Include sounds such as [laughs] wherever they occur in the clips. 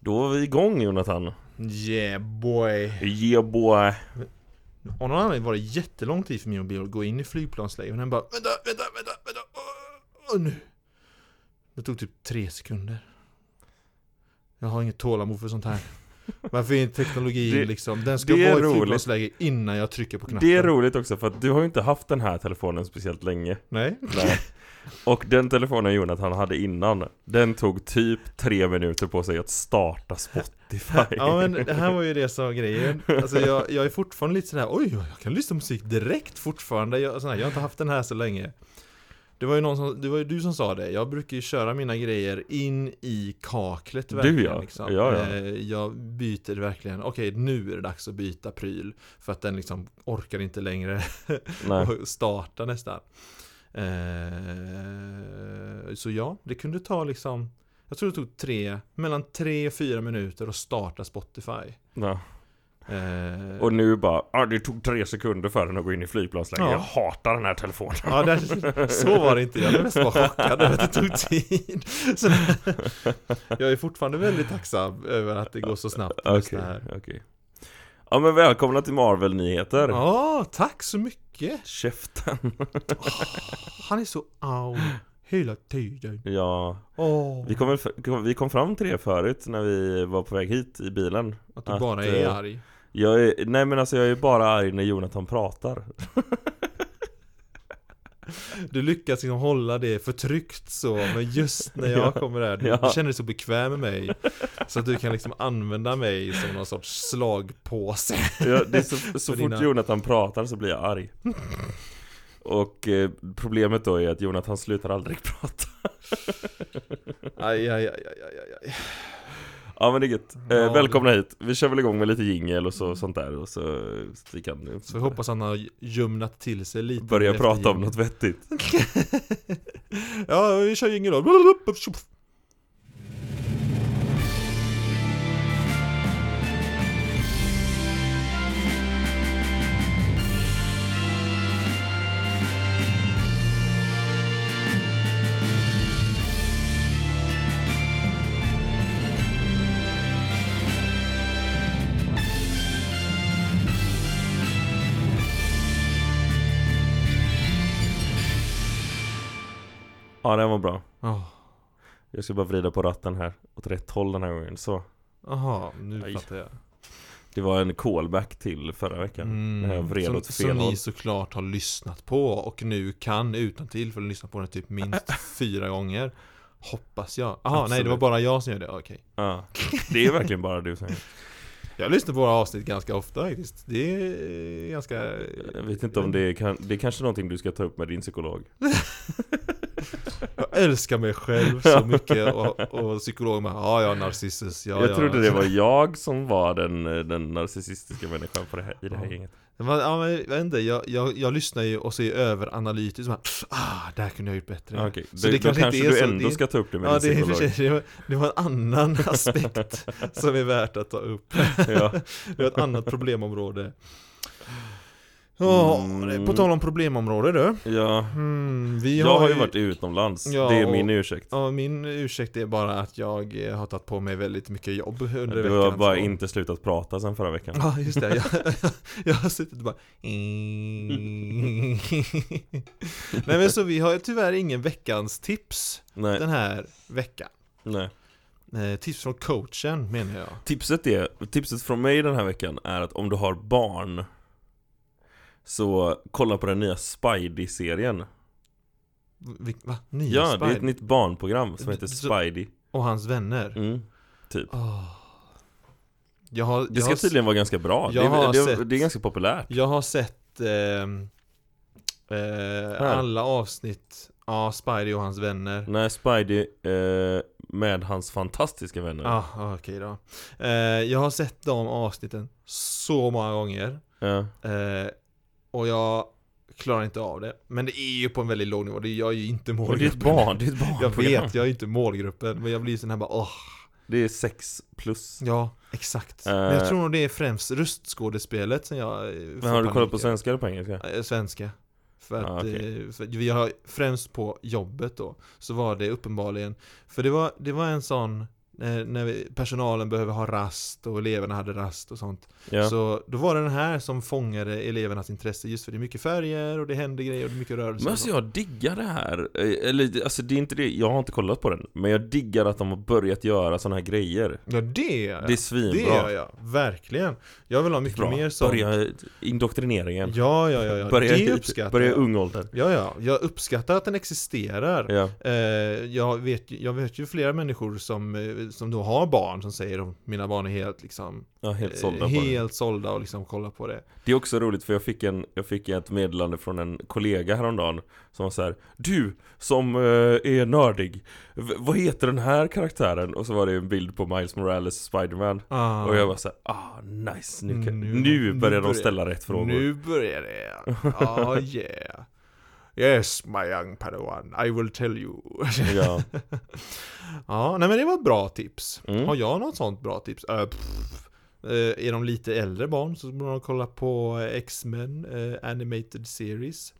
Då är vi igång Jonathan. Yeah boy. Yeah boy. Av någon anledning var det jättelång tid för min mobil att gå in i flygplansläge och den bara Vänta, vänta, vänta, vänta. Åh, åh, nu. Det tog typ tre sekunder. Jag har inget tålamod för sånt här Varför är teknologin Det- liksom Den ska vara i roligt. flygplansläge innan jag trycker på knappen Det är roligt också för att du har ju inte haft den här telefonen speciellt länge. Nej Nej. Och den telefonen Jonathan hade innan, den tog typ tre minuter på sig att starta Spotify. Ja men det här var ju det som var grejen Alltså jag, jag är fortfarande lite sådär Oj, jag kan lyssna på musik direkt fortfarande jag, sådär, jag har inte haft den här så länge Det var ju någon som, det var ju du som sa det Jag brukar ju köra mina grejer in i kaklet verkligen ja. liksom. Ja, ja. Eh, Jag byter verkligen Okej, nu är det dags att byta pryl För att den liksom orkar inte längre [laughs] och starta nästan eh, Så ja, det kunde ta liksom Jag tror det tog tre, mellan tre och fyra minuter att starta Spotify Ja. Eh, Och nu bara, ah, det tog tre sekunder för den att gå in i flygplansläge. Ja. Jag hatar den här telefonen. Ja, det, så var det inte. Jag blev mest bara chockad över att det tog tid. Så, jag är fortfarande väldigt tacksam över att det går så snabbt. såna här. okej. Ja men välkomna till Marvel-nyheter. Ja, tack så mycket. Käften. Han är så au hela tiden. Ja, Åh, vi kom, vi kom fram till det förut när vi var på väg hit i bilen. att du att, bara är eh, arg. Jag är, nej men alltså jag är bara arg när Jonathan pratar. [laughs] Du lyckas liksom hålla det förtryckt så, men just när jag [laughs] Ja. kommer där, du, Ja. känner dig så bekväm med mig. Så att du kan liksom använda mig som någon sorts slagpåse. Ja, det så, [laughs] så fort dina- Jonathan pratar så blir jag arg. Och eh, problemet då är att Jonathan slutar aldrig prata. Aj, aj, aj, aj, aj, aj. Ja men det är gött. Eh, Ja, välkomna hit. Vi kör väl igång med lite jingel och så, sånt där och så, så vi kan Så jag hoppas han har ljumnat till sig lite börja prata om något vettigt. [laughs] Ja, vi kör jingel då Ja den var bra. Åh, Jag ska bara vrida på ratten här åt rätt håll den här gången. Så. Jaha, nu Aj. fattar jag Det var en callback till förra veckan. När jag vred som, åt fel som håll. ni såklart har lyssnat på och nu kan utan till för att lyssna på den typ minst [laughs] fyra gånger Hoppas jag. Jaha, nej det var bara jag som gjorde det, okej Ja. Det är verkligen bara du som Jag lyssnar på våra avsnitt ganska ofta faktiskt Det är ganska Jag vet inte om det är, det är kanske någonting du ska ta upp med din psykolog. [laughs] Jag älskar mig själv så mycket och, och psykologen bara ja ja narcissus, ja jag ja trodde det var jag som var den, den narcissistiska människan på det här, i det här Ja. gänget. Det ja, men, jag vet inte, jag, jag, jag lyssnar ju och överanalytisk så bara, Ah, där kunde jag gjort bättre Okej, Så det då kanske kanske, du så- ändå det- ska ta upp det med Ja din det psykolog. det var, det var en annan [laughs] aspekt [laughs] som är värt att ta upp Ja. [laughs] Det var ett annat problemområde Ja, Mm. på tal om problemområde du ja. mm, vi Jag har ju varit utomlands, Ja, det är min ursäkt. Ja, min ursäkt är bara att jag eh, har tagit på mig väldigt mycket jobb under Du veckan har bara inte slutat prata sen förra veckan. Ja, just det. Jag, [laughs] jag har suttit bara [laughs] Nej men så vi har tyvärr ingen veckans tips Nej, den här veckan nej. eh, Tips från coachen menar jag Tipset, är, tipset från mig den här veckan är att om du har barn Så kolla på den nya Spidey-serien Va? Nya Ja, det är Spidey? ett nytt barnprogram som heter Spidey Och hans vänner? mm, Typ Åh. Jag har, Det jag ska har, tydligen vara ganska bra, jag det, har det, sett- det är ganska populärt jag har sett ehm, eh, alla avsnitt Ja, Spidey och hans vänner Nej, Spidey eh, med hans fantastiska vänner Ja, ah, okej då eh, Jag har sett de avsnitten så många gånger Ja. Eh, och jag klarar inte av det. Men det är ju på en väldigt låg nivå. Det är, jag är ju inte Och det är ett målgruppen. barn, det är ett [laughs] Jag barnprogram vet, jag är inte målgruppen. Men jag blir sån här bara åh. Det är sex plus Ja, exakt. Eh. Men jag tror nog det är främst röstskådespelet som jag eh, Men har du kollat på svenska eller på engelska? Eh, Svenska. För att, Ah, eh, för vi har främst på jobbet då, så var det uppenbarligen, för det var, det var en sån, när, när vi, personalen behöver ha rast och eleverna hade rast och sånt. Ja. Så då var det den här som fångade elevernas intresse just för det är mycket färger och det händer grejer och det är mycket rörelse. Men alltså så. jag diggar det här, Eh, eller alltså det är inte det, jag har inte kollat på den Men jag diggar att de har börjat göra såna här grejer Ja det jag. Det är svinbra Det gör jag, verkligen. Jag vill ha mycket Bra. mer sånt. Börja indoktrineringen Ja, ja, ja, ja. Börja, det uppskattar börja ung ålder Ja, ja. Jag uppskattar att den existerar. Ja, Eh, jag, vet, jag vet ju flera människor som, eh, som då har barn som säger att mina barn är helt liksom ja helt eh, sålda Helt sålda och liksom kollar på det. Det är också roligt för jag fick, en, jag fick ett meddelande från en kollega häromdagen Som var så här, Du som eh, är nördig Vad heter den här karaktären? Och så var det en bild på Miles Morales Spiderman Ah. Och jag var så här, ah nice Nu, kan, Nu- nu, nu börjar de börjar- ställa rätt frågor Nu börjar det. Ah [laughs] yeah. Yes my young padawan, I will tell you. [laughs] Ja, ja, nej men det var ett bra tips. Mm. Har jag något sånt bra tips? Uh. Eh, är de lite äldre barn så borde de kolla på eh, X-Men eh, Animated Series.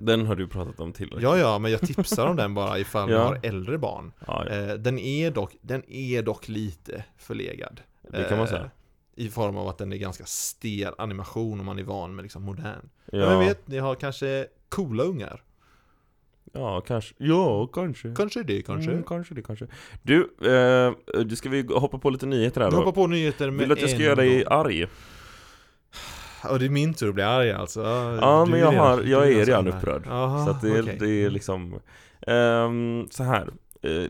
Den har du pratat om tillräckligt ja, ja, men jag tipsar om den bara [laughs] ifall Ja. man har äldre barn. ja, ja. Den, är dock, den är dock lite förlegad. Det kan man säga I form av att den är ganska stel animation om man är van med liksom modern. Ja, Men vet, ni har kanske coola ungar? ja kanske Ja, kanske Kanske det, kanske. Mm, kanske det, kanske Du, eh, du ska vi hoppa på lite nyheter här då? hoppar på nyheter med Vill du att jag ska en göra dig arg? Och det är min tur att bli arg alltså. Ja Du men jag, redan- har, jag är redan upprörd Jaha, Så att det, är, okej. det är liksom ehm, Så här eh,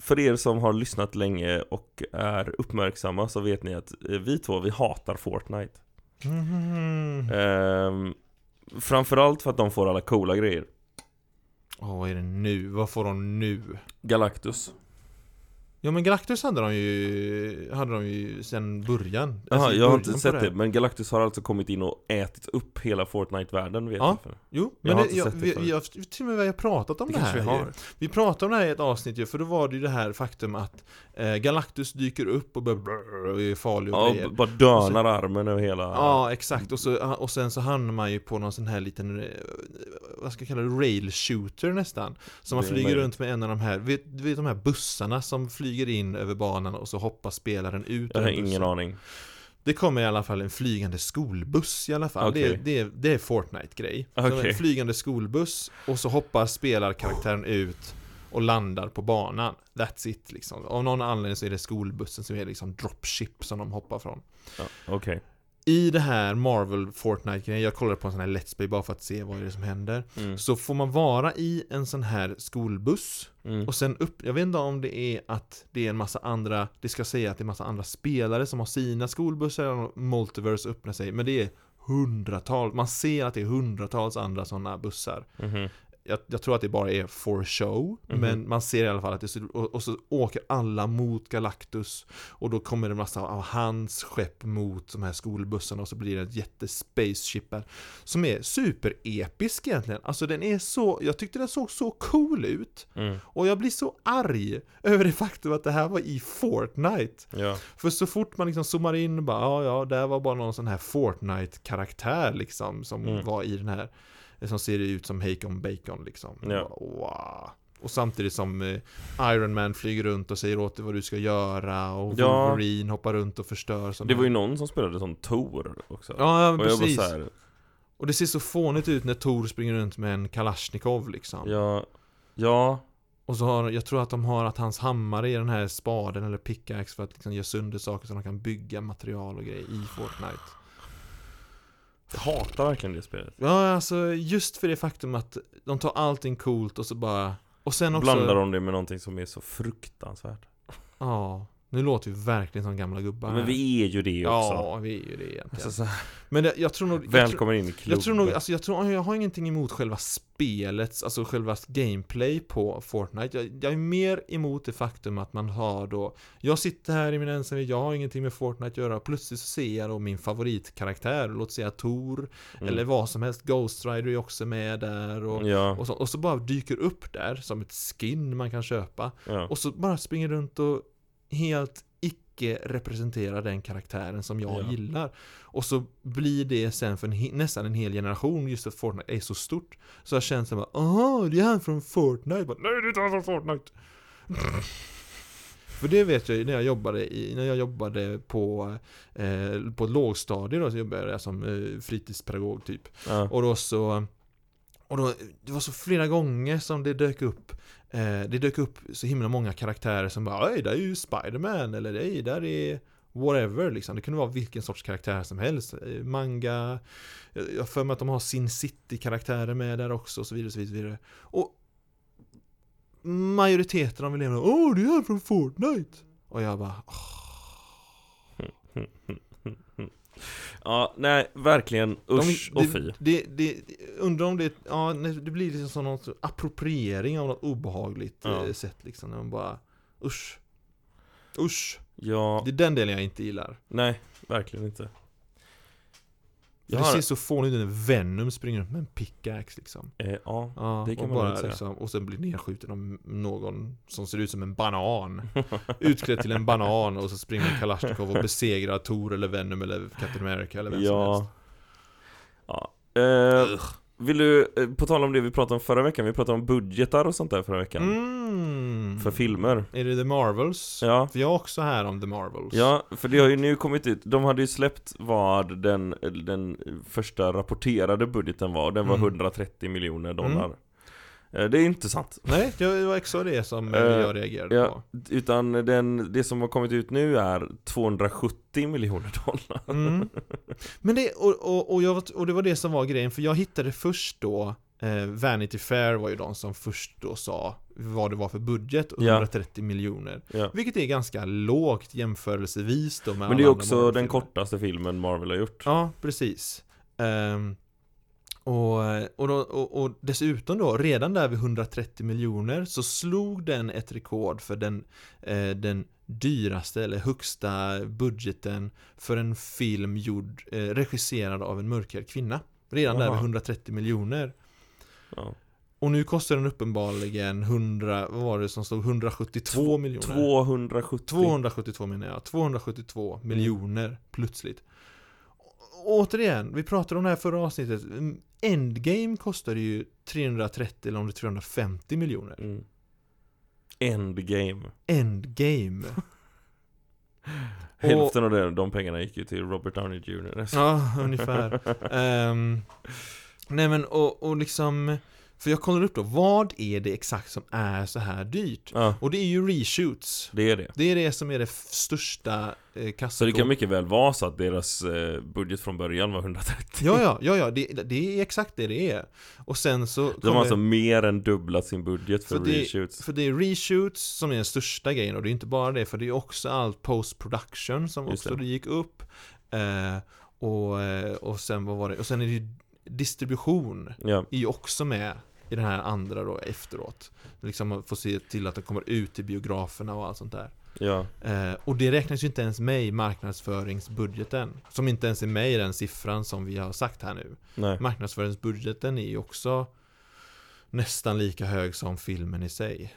För er som har lyssnat länge och är uppmärksamma så vet ni att eh, vi två, vi hatar Fortnite Mhm. ehm, Framförallt för att de får alla coola grejer Åh, vad är det nu? Vad får de nu? Galactus Ja men Galactus hade de ju, hade de ju sen början. Jaha, Alltså, jag har inte sett det, men Galactus har alltså kommit in och ätit upp hela Fortnite-världen vid ett Ja. tillfälle Jo, Jag men har det, inte jag, sett det vi, jag, till och med vi har pratat om Det det, här vi har Vi pratade om det här i ett avsnitt ju, för då var det ju det här faktum att eh, Galactus dyker upp och, börjar och är farlig och Ja, grejer. bara dönar armen över hela Ja, exakt. Och, så, och sen så hamnar man ju på någon sån här liten, eh, vad ska jag kalla det, rail shooter nästan. Så man Det flyger runt med en av de här, vet, vet de här bussarna som flyger in över banan och så hoppar spelaren ut Jag har ingen bussen. aning Det kommer i alla fall en flygande skolbuss i alla fall. Det, är, Okej. det, är, det är Fortnite-grej. Så Okej. En flygande skolbuss och så hoppar spelarkaraktären ut och landar på banan. That's it liksom. Av någon anledning så är det skolbussen som är liksom dropship som de hoppar från. ja, Okej I det här Marvel Fortnite-grejen, jag kollade på en sån här Let's Play bara för att se vad är det som händer. mm. Så får man vara i en sån här skolbuss Mm. och sen upp, jag vet inte om det är att det är en massa andra, det ska säga att det är en massa andra spelare som har sina skolbussar och Multiverse öppnar sig, men det är hundratals, man ser att det är hundratals andra sådana bussar. Mhm. Jag, jag tror att det bara är for show, Mhm. men man ser i alla fall att det och, och så åker alla mot Galactus och då kommer det en massa av hans skepp mot de här skolbussarna och så blir det ett jättespaceship där som är superepisk egentligen. Alltså den är så, jag tyckte den såg så cool ut Mm. och jag blir så arg över det faktum att det här var i Fortnite. Ja, För så fort man liksom zoomar in och bara, ja ja, där var bara någon sån här Fortnite-karaktär liksom som Mm. var i den här, som ser ut som Hakon Bacon liksom. Ja. Bara, Wow. Och samtidigt som eh, Iron Man flyger runt och säger åt dig vad du ska göra och Ja. Wolverine hoppar runt och förstör sådana det var ju någon som spelade som Tor också Ja, ja precis. här, Och det ser så fånigt ut när Thor springer runt med en Kalashnikov liksom. ja, ja, Och så har, jag tror att de har att hans hammare är den här spaden eller pickaxe för att liksom göra sönder saker så de kan bygga material och grejer i Fortnite. Jag hatar verkligen det spelet? Ja, alltså just för det faktum att de tar allting coolt och så bara... Och sen också... Blandar de det med någonting som är så fruktansvärt? Ja, nu låter vi verkligen som gamla gubbar. Men vi är ju det också Ja, vi är ju det egentligen. alltså, så här, Men det, jag tror nog... Jag Välkommen in i klubben jag tror nog, alltså jag tror, jag har ingenting emot själva spelets, alltså själva gameplay på Fortnite. Jag, jag är mer emot det faktum att man har då, jag sitter här i min ensamhet, jag har ingenting med Fortnite att göra, plötsligt så ser jag då min favoritkaraktär, låt säga Tor, Mm. eller vad som helst, Ghost Rider är också med där och, Ja, och, så, och så bara dyker upp där som ett skin man kan köpa, ja, och så bara springer runt och helt icke representerar den karaktären som jag Ja. gillar. Och så blir det sen för en, nästan en hel generation just att Fortnite är så stort. Så jag känner bara, aha, det är han från Fortnite. Bara, Nej, det är inte han från Fortnite. För det vet jag ju när jag jobbade, i, när jag jobbade på, eh, på ett lågstadie då, så jobbade jag som eh, fritidspedagog typ. Ja. Och då så och då, det var så flera gånger som det dök upp Eh, det dök upp så himla många karaktärer som bara Oj, där är ju Spiderman eller ej, där är whatever liksom. Det kunde vara vilken sorts karaktär som helst. Eh, manga, eh, jag har för mig att de har Sin City-karaktärer med där också och så vidare. Och så vidare. Och majoriteten av eleverna Åh, det är här från Fortnite! Och jag bara "Åh." [laughs] Hmm, hmm, hmm, ja, nej, verkligen usch De- och fy. Det, det, undrar om det, ja, det blir liksom som något appropriering av något obehagligt Ja. eh, sätt liksom. När man bara, usch. Usch. Ja, Det är den delen jag inte gillar. nej, verkligen inte. Jag det ser så fånigt ut när Venom springer runt med en pickaxe liksom. eh, ja, Ja, Det kan man bara, säga. liksom, och sen blir nedskjuten av någon som ser ut som en banan. [laughs] Utklädd till en banan och så springer Kalashnikov och besegrar Thor eller Venom eller Captain America eller vem som helst. ja. ja. Vill du, eh, på tal om det vi pratade om förra veckan, vi pratade om budgetar och sånt där förra veckan. Mm. För filmer. Är det The Marvels? Ja, För jag är också här om The Marvels. Ja, för det har ju nu kommit ut, de hade ju släppt vad den, den första rapporterade budgeten var, den var Mm. 130 miljoner dollar. Eh, Det är inte sant. Nej, det var också det som eh, Eh, jag reagerade ja. på. Utan den, det som har kommit ut nu är 270 miljoner dollar. Mm. Men det, och, och, och, jag, och det var det som var grejen, för jag hittade först då eh, Vanity Fair var ju de som först då sa vad det var för budget, Ja. 130 miljoner. Ja. Vilket är ganska lågt jämförelsevis då med Men det är också den kortaste filmen Marvel har gjort. Ja, precis. Ehm, och, och, då, och, och dessutom då, redan där vid 130 miljoner så slog den ett rekord för den, eh, den dyraste eller högsta budgeten för en film gjord, eh, regisserad av en mörkhyad kvinna. Redan där Jaha. vid 130 miljoner. Ja. Och nu kostar den uppenbarligen 100, vad var det som stod? 172 miljoner. 270. 272 menar jag, 272 miljoner plötsligt. Återigen, vi pratade om det här förra avsnittet. Endgame kostade ju 330 eller om det är 350 miljoner. Mm. Endgame. Endgame. Och- [laughs] Hälften av det, de pengarna gick ju till Robert Downey Jr. Ja, ungefär. Ehm, nej men och, och liksom, för jag kollar upp då, vad är det exakt som är så här dyrt? Ja, Och det är ju reshoots. det är det. Det är det som är det största eh, Så kassakort. det kan mycket väl vara så att deras eh, budget från början var 130. Ja, ja, [laughs] ja, ja det, det är exakt det det är. Och sen så De har alltså mer än dubblat sin budget för, För det- reshoots. För det är reshoots som är den största grejen och det är inte bara det för det är också allt post production som Just också det. det gick upp. Eh, och, eh, och sen vad var det? Och sen är det ju distribution Ja, är ju också med i den här andra då efteråt. Liksom få se till att det kommer ut till biograferna och allt sånt där. ja, Eh, och det räknas ju inte ens med i marknadsföringsbudgeten. Som inte ens är med i den siffran som vi har sagt här nu. nej. Marknadsföringsbudgeten är ju också nästan lika hög som filmen i sig.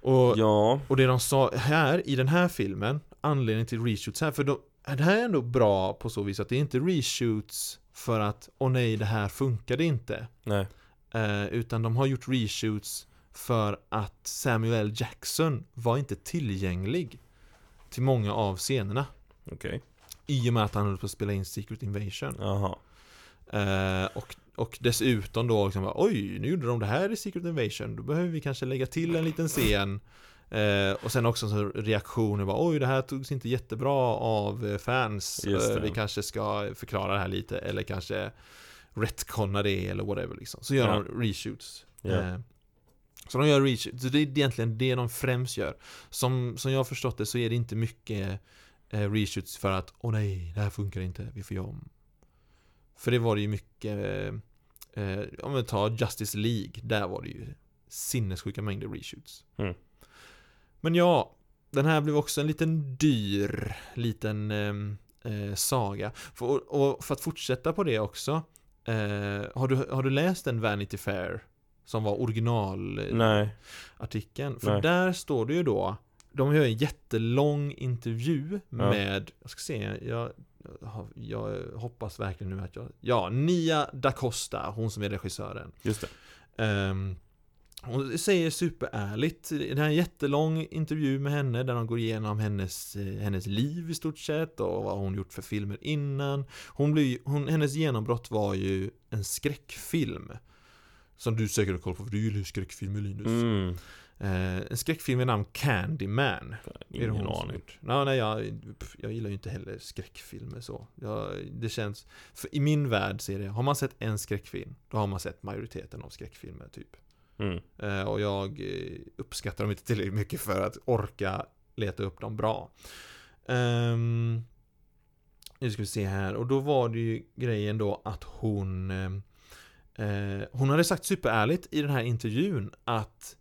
Och, Ja, och det de sa här i den här filmen, anledningen till reshoots här, för de, det här är ändå bra på så vis att det är inte reshoots för att åh nej, det här funkade inte. nej. Eh, utan de har gjort reshoots för att Samuel. Jackson var inte tillgänglig till många av scenerna. Okej. I och med att han höll på att spela in Secret Invasion. Jaha. Eh, och, och dessutom då liksom, oj, nu gjorde de det här i Secret Invasion, då behöver vi kanske lägga till en liten scen. Eh, och sen också så reaktioner, bara, oj, det här togs inte jättebra av eh, fans. Eh, vi kanske ska förklara det här lite, eller kanske retconna det, eller whatever liksom. Så gör Ja. de reshoots. Ja. Eh, så de gör reshoots, så det är egentligen det de främst gör. Som, som jag har förstått det så är det inte mycket eh, reshoots för att, åh nej, det här funkar inte, vi får göra om. För det var det ju mycket eh, Om vi tar Justice League Där var det ju sinnessjuka mängder reshoots Mm. Men ja Den här blev också en liten dyr Liten ehm, eh, saga för, och, för att fortsätta på det också eh, har, du, har du läst den Vanity Fair? Som var original eh. För Nej. där står det ju då De gör en jättelång intervju Ja. med Jag ska se jag, jag hoppas verkligen nu att jag Ja, Nia da Costa Hon som är regissören Just det. Ehm, hon säger superärligt, det här är en jättelång intervju med henne där de går igenom hennes, eh, hennes liv i stort sett och vad hon gjort för filmer innan. Hon blir, hon, hennes genombrott var ju en skräckfilm. Som du säkert har koll på, för du gillar ju skräckfilmer Linus. Mm. Eh, en skräckfilm med namn Candyman. Är det Ingen som aning. No, nej, jag, jag gillar ju inte heller skräckfilmer så. Jag, det känns, för i min värld så är det, har man sett en skräckfilm, då har man sett majoriteten av skräckfilmer typ. Mm. Eh, och jag eh, uppskattar dem inte tillräckligt mycket för att orka leta upp dem bra. Ehm, nu ska vi se här, och då var det ju grejen då att hon ehm, eh, Hon hade sagt superärligt i den här intervjun att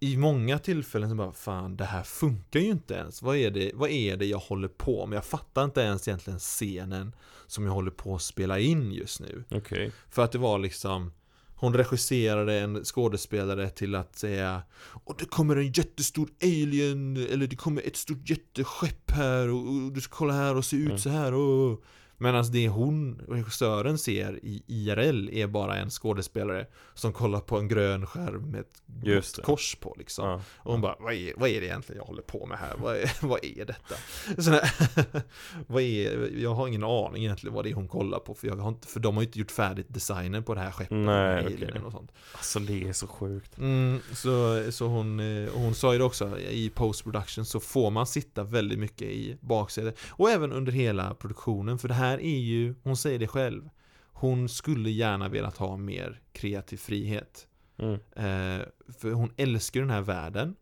i många tillfällen så bara Fan det här funkar ju inte ens Vad är det, vad är det jag håller på med? Jag fattar inte ens egentligen scenen Som jag håller på att spela in just nu Okej. för att det var liksom Hon regisserade en skådespelare till att säga Och det kommer en jättestor alien Eller det kommer ett stort jätteskepp här och, och du ska kolla här och se ut Mm. så här och Medan det hon, regissören, ser i IRL är bara en skådespelare Som kollar på en grön skärm med ett Just kors på liksom Ja. och hon bara, vad är, vad är det egentligen jag håller på med här? Vad är, [laughs] vad är detta? Så här, [laughs] vad är, jag har ingen aning egentligen vad det är hon kollar på för, jag har inte, för de har ju inte gjort färdigt designen på det här skeppet Nej, alienen och sånt. Alltså det är så sjukt. Mm, så, så hon, eh, hon sa ju det också, i post-production så får man sitta väldigt mycket i baksätet. Och även under hela produktionen, för det här är ju, hon säger det själv, hon skulle gärna velat ha mer kreativ frihet. Mm. Eh, för hon älskar den här världen.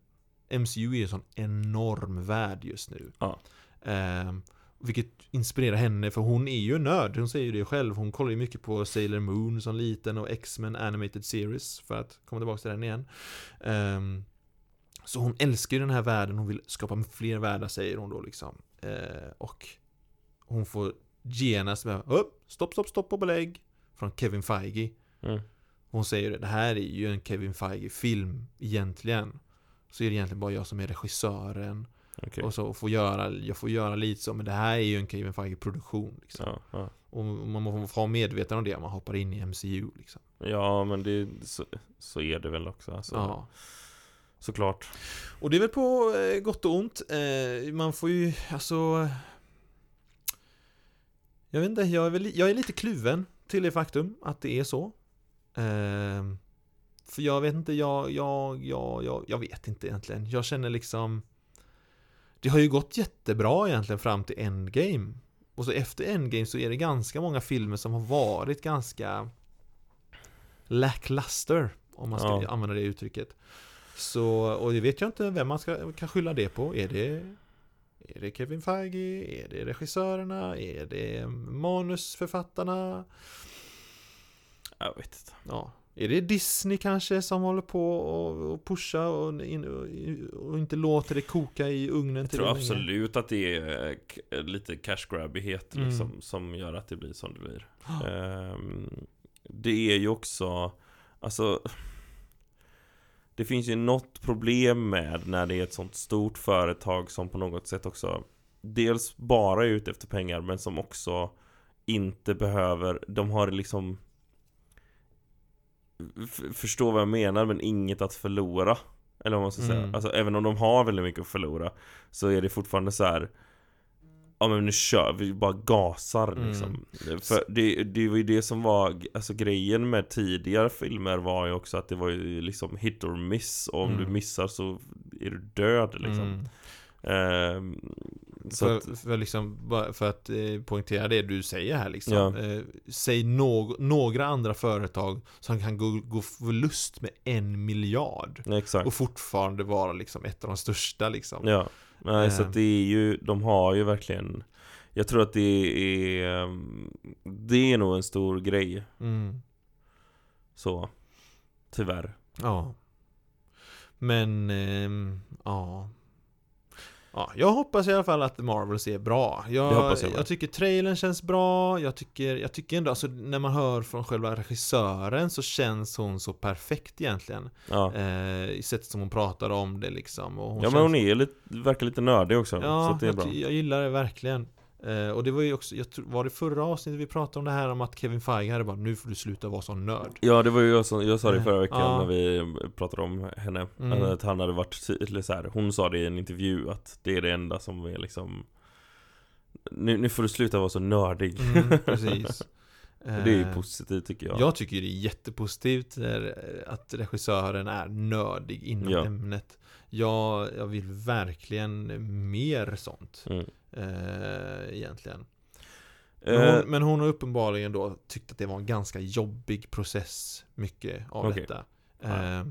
MCU är en sån enorm värld just nu. Ja. Eh, vilket inspirerar henne, för hon är ju nörd. Hon säger ju det själv. Hon kollar ju mycket på Sailor Moon som liten och X-Men Animated Series, för att komma tillbaka till den igen. Eh, så hon älskar ju den här världen, hon vill skapa fler världar säger hon då liksom. Eh, och hon får genast med upp, stopp, stopp, stopp och belägg från Kevin Feige. Mm. Hon säger det, det här är ju en Kevin Feige-film egentligen. Så är det egentligen bara jag som är regissören. Okej. Och så får göra, jag får göra lite så, men det här är ju en Kevin Feige-produktion. Liksom. Ja, ja. Och man måste vara medveten om det om man hoppar in i MCU. Liksom. ja, men det, så, så är det väl också. Alltså, Ja. Såklart. Och det är väl på eh, gott och ont. Eh, man får ju, alltså... Jag vet inte, jag är, väl, jag är lite kluven till det faktum att det är så. Eh, för jag vet inte, jag, jag, jag, jag, jag vet inte egentligen. Jag känner liksom... Det har ju gått jättebra egentligen fram till Endgame. Och så efter Endgame så är det ganska många filmer som har varit ganska lackluster, om man ska Ja. använda det uttrycket. Så, och det vet jag inte vem man ska, kan skylla det på. Är det, är det Kevin Feige? Är det regissörerna? Är det manusförfattarna? Jag vet inte. Ja. Är det Disney kanske som håller på och, pusha och, in, och, inte låter det koka i ugnen Jag till tror absolut att det är eh, lite cash grabbighet Mm. liksom, som gör att det blir som det blir. Ehm, det är ju också, alltså Det finns ju något problem med när det är ett sånt stort företag som på något sätt också Dels bara är ute efter pengar men som också inte behöver, de har liksom Förstår vad jag menar men inget att förlora Eller vad man ska säga, Mm. alltså även om de har väldigt mycket att förlora Så är det fortfarande så här. Ja men nu kör vi, bara gasar Mm. liksom För det, det var ju det som var, alltså grejen med tidigare filmer var ju också att det var ju liksom hit or miss Och om Mm. du missar så är du död liksom Mm. Ehm, så För, att, för, liksom, för att eh, poängtera det du säger här liksom. Ja. Eh, säg nå- några andra företag som kan gå, gå förlust med en miljard. exakt Och fortfarande vara liksom ett av de största liksom. Ja, nej så Ehm. att det är ju, de har ju verkligen Jag tror att det är ehm, Det är nog en stor grej Mm. Så Tyvärr Ja. Men, ehm, ja. Ja, jag hoppas i alla fall att Marvels är bra. Jag, jag jag, tycker trailern känns bra, jag tycker, jag tycker ändå, alltså när man hör från själva regissören så känns hon så perfekt egentligen. Ja, Eh, I sättet som hon pratar om det liksom. Ja men känns- hon är lite, verkar lite nördig också så Ja, att det är bra jag gillar det verkligen. Eh, och det var ju också, jag tror, var det förra avsnittet vi pratade om det här om att Kevin Feige hade bara Nu får du sluta vara sån nörd? Ja det var ju jag som, jag sa det förra veckan Ja. när vi pratade om henne. Mm. Att han hade varit, ty- eller så här, hon sa det i en intervju att det är det enda som är liksom Nu, nu får du sluta vara så nördig. Mm, Precis. [laughs] Det är ju Eh, positivt tycker jag. Jag tycker det är jättepositivt när, att regissören är nördig inom Ja. ämnet jag, jag vill verkligen mer sånt mm. eh, Egentligen men Eh, hon, men hon har uppenbarligen då tyckt att det var en ganska jobbig process Mycket av Okej. detta Ja. eh,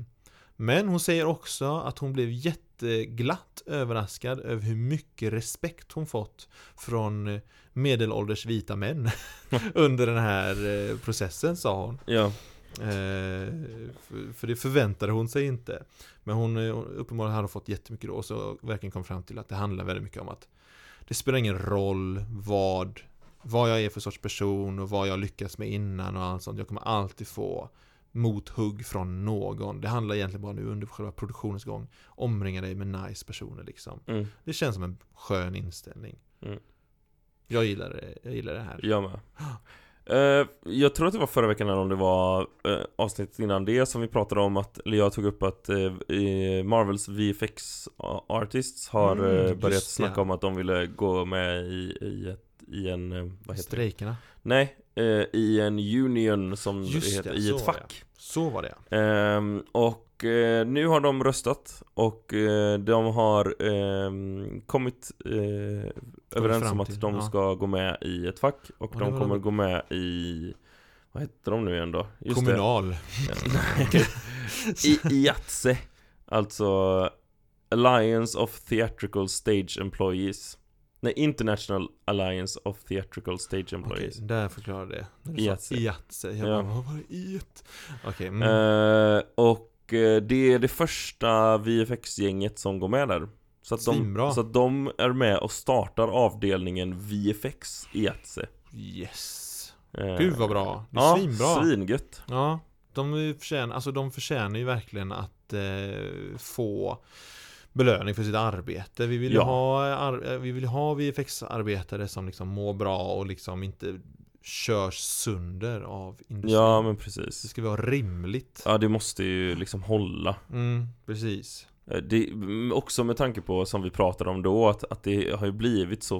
Men hon säger också att hon blev jätteglatt överraskad över hur mycket respekt hon fått Från medelålders vita män [laughs] Under den här eh, processen sa hon Ja, för, för det förväntade hon sig inte. Men hon eh, uppenbarligen hade fått jättemycket då och så verkligen kom fram till att det handlar väldigt mycket om att Det spelar ingen roll vad Vad jag är för sorts person och vad jag lyckats med innan och allt sånt. Jag kommer alltid få mothugg från någon. Det handlar egentligen bara nu under själva produktionens gång Omringa dig med nice personer liksom. Mm. Det känns som en skön inställning. Mm. Jag gillar det, jag gillar det här. Jag med Eh, Jag tror att det var förra veckan eller om det var uh, avsnittet innan det som vi pratade om att, eller jag tog upp att eh, Marvels VFX Artists har Mm, eh, börjat det. snacka om att de ville gå med i, i, ett, i en, eh, vad heter det? Strejkerna Nej, eh, i en union som Just det heter, det, i ett fack Så var det Ehm, Och eh, nu har de röstat och eh, de har ehm, kommit eh, överens fram om att de ja. ska gå med i ett fack och Ja, det de kommer de- gå med i Vad heter de nu igen då? Just Kommunal det I IATSE Alltså Alliance of Theatrical Stage Employees Nej, International Alliance of Theatrical Stage Okej, Employees där förklarar det. När du sa Iatse. Iatse. Jag Ja. bara, vad var det iet? Okej, mm. Eh, och det är det första VFX-gänget som går med där så att, de, så att de är med och startar avdelningen VFX i Etse yes. Eh, Gud vad bra. Det är Ja, svinbra. svingött Ja, de förtjänar, alltså de förtjänar ju verkligen att eh, få belöning för sitt arbete. Vi vill ju Ja. ha, ar- eh, vi vill ha VFX-arbetare som liksom mår bra och liksom inte körs sönder av industrin. Ja men Det precis ska vara rimligt. Ja det måste ju liksom hålla Mm, precis. Eh, det, Också med tanke på som vi pratade om då att, att det har ju blivit så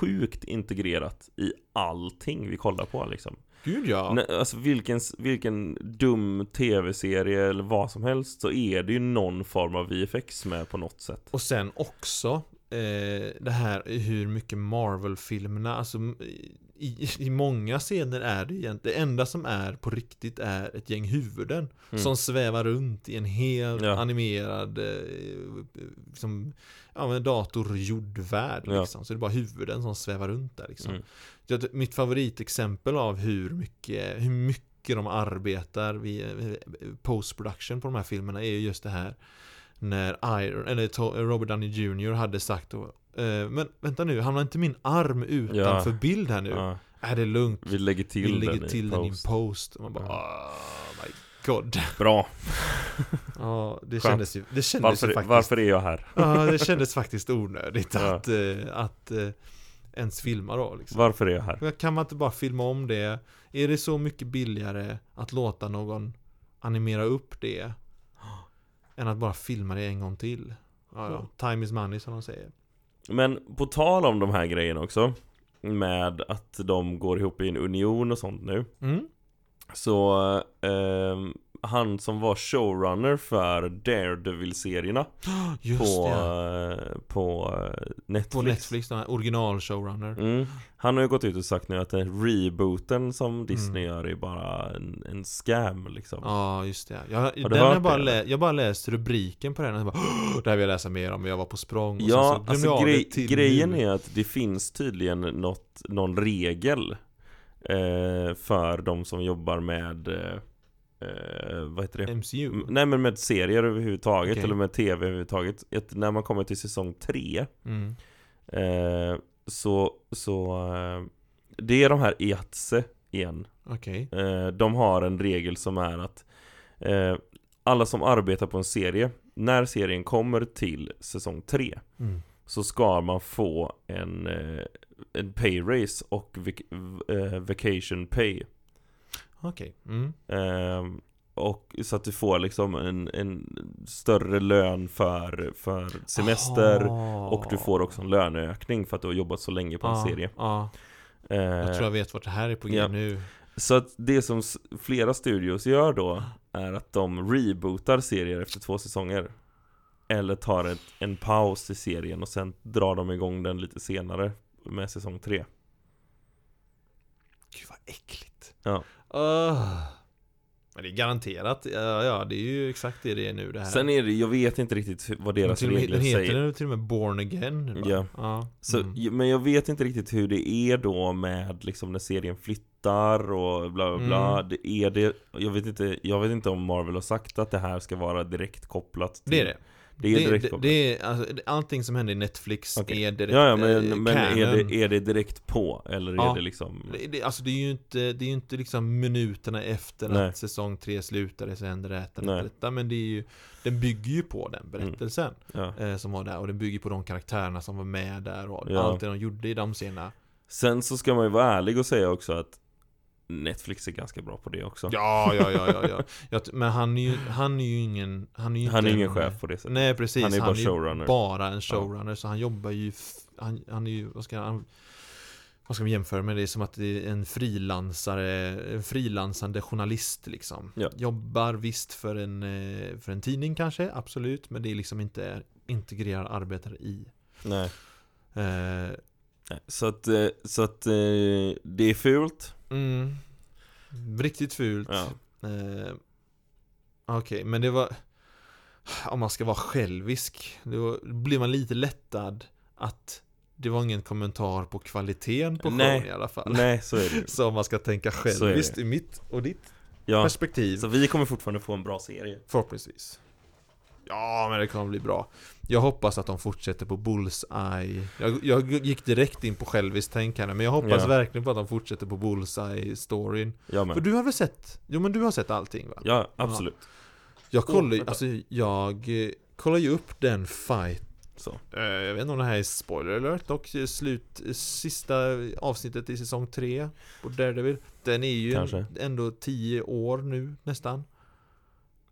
sjukt integrerat i allting vi kollar på liksom Gud ja. Alltså vilken, vilken dum tv-serie eller vad som helst så är det ju någon form av VFX med på något sätt Och sen också eh, det här hur mycket Marvel-filmerna, alltså i, i många scener är det egentligen, det enda som är på riktigt är ett gäng huvuden Mm. som svävar runt i en helt Ja. animerad eh, liksom, ja, datorgjord värld Ja. liksom. Så det är bara huvuden som svävar runt där liksom. Mm. Mitt favoritexempel av hur mycket, hur mycket de arbetar vid eh, post-production på de här filmerna är ju just det här när Iron, eller Robert Downey Jr hade sagt eh, Men vänta nu, hamnar inte min arm utanför Ja. bild här nu? ja, Är det lugnt? Vi lägger Vi till lägger den till i den i post. Och man bara Ja. oh my god [laughs] Bra, Ja, det Skönt. kändes ju, det kändes ju varför, faktiskt varför är jag här? Ja, det kändes faktiskt onödigt [laughs] Ja. att, eh, att eh, ens filma då liksom. Varför är jag här? Kan man inte bara filma om det? Är det så mycket billigare att låta någon animera upp det? [gasps] Än att bara filma det en gång till? Ja, ja. Time is money som de säger. Men på tal om de här grejerna också Med att de går ihop i en union och sånt nu Mm. Så ehm, han som var showrunner för Daredevil-serierna [gasps] på, eh, på eh, Netflix. På Netflix, den här original showrunner. Mm. Han har ju gått ut och sagt nu att den rebooten som Disney Mm. gör är bara en, en scam liksom. Ja, just det. Jag, du den har jag, bara det, jag bara läst rubriken på den och jag bara "Åh, Det här vill jag läsa mer om, jag var på språng och Ja, så glömde alltså grej, grejen nu. är att det finns tydligen något, någon regel eh, för de som jobbar med eh, eh, vad heter det? MCU? Nej men med serier överhuvudtaget Okej. eller med tv överhuvudtaget att När man kommer till säsong 3 Mm. eh, Så, så eh, Det är de här EATSE igen Okej. eh, De har en regel som är att eh, Alla som arbetar på en serie När serien kommer till säsong 3 Mm. Så ska man få en, eh, en pay raise och vac- vacation pay Okej. Mm. Ehm, och så att du får liksom en, en större lön för, för semester Ah. Och du får också en löneökning för att du har jobbat så länge på en Ja, serie Ja, Ehm, jag tror jag vet vart det här är på ja. nu. Så att det som flera studios gör då Är att de rebootar serier efter två säsonger Eller tar ett, en paus i serien och sen drar de igång den lite senare Med säsong tre Gud vad äckligt. Ja. Ah. Men det är garanterat, ja, ja det är ju exakt det det är nu det här. Sen är det, jag vet inte riktigt vad deras regler den heter säger den till och med Born Again nu? Ja. ja. Så, mm. Men jag vet inte riktigt hur det är då med liksom när serien flyttar och bla bla bla Mm. det Är det, jag vet, inte, jag vet inte om Marvel har sagt att det här ska vara direkt kopplat till Det är det. Det är direkt det, det är, alltså, det- allting som händer i Netflix Okej. är direkt Ja, ja eh, men, men är, det, är det direkt på? Eller Ja. är det liksom Det, det, alltså det är ju inte, det är inte liksom minuterna efter Nej. att säsong 3 slutade så händer detta, detta, detta Men det är ju, den bygger ju på den berättelsen ja. eh, som var där Och den bygger på de karaktärerna som var med där och Ja. allt det de gjorde i de scenerna Sen så ska man ju vara ärlig och säga också att Netflix är ganska bra på det också Ja, ja, ja, ja, ja. Jag Men han är ju, han är ju ingen Han är ju Han är ingen en- chef på det sättet Nej precis, Han är bara showrunner. bara en showrunner Så han jobbar ju, han, han är ju, vad ska han vad ska man jämföra med? Det är som att det är en frilansare, en frilansande journalist liksom. Ja. Jobbar visst för en, eh, för en tidning kanske, absolut. Men det är liksom inte integrerad arbetare i. Nej. Eh, Så att, eh, så att eh, det är fult mm, riktigt fult. ja. Eh, Okej, men det var Om man ska vara självisk Då blir man lite lättad Att det var ingen kommentar på kvaliteten på showen i alla fall Nej så är det. [laughs] Så om man ska tänka själviskt i mitt och ditt ja. perspektiv Så vi kommer fortfarande få en bra serie Förhoppningsvis Ja, men det kommer bli bra. Jag hoppas att de fortsätter på Bullseye. Jag, jag gick direkt in på själviskt tänkande Men jag hoppas Ja. verkligen på att de fortsätter på Bullseye-storyn Jag För du har väl sett? Jo men du har sett allting va? Ja, absolut. Jag kollar ju, alltså jag eh, kollar ju upp den fight. Så. Eh, Jag vet inte om det här är spoiler alert dock slut, sista avsnittet i säsong 3 på Daredevil. Den är ju Kanske. ändå 10 år nu nästan.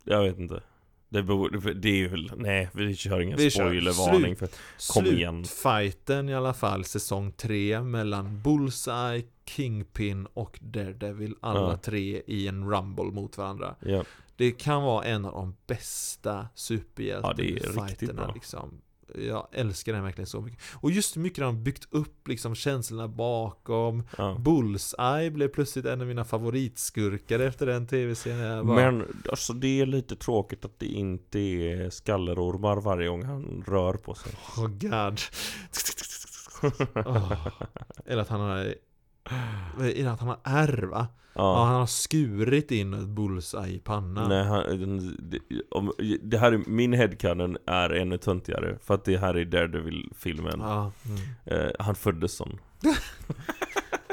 Jag vet inte Det, beror, det är ju nej vi kör ingen Vi spoilervarning för Kom igen. Slutfighten i alla fall, säsong 3 mellan Bullseye, Kingpin och Daredevil Alla Ja. tre i en rumble mot varandra ja. Det kan vara en av de bästa Ja, riktigt bra. liksom. Jag älskar den verkligen så mycket. Och just hur mycket de har byggt upp liksom känslorna bakom. Ja. Bullseye blev plötsligt en av mina favoritskurkar efter den tv-serien bara, Men alltså det är lite tråkigt att det inte är skallerormar varje gång han rör på sig. Oh god. [laughs] Åh. Eller att han har Eller att han har ärr va? Ja, Ja, han har skurit in ett bullseye i pannan nej han, det, om, det här är, min headcanon är ännu töntigare För att det här är Daredevil-filmen Ja, mm. eh, Han föddes sån [laughs]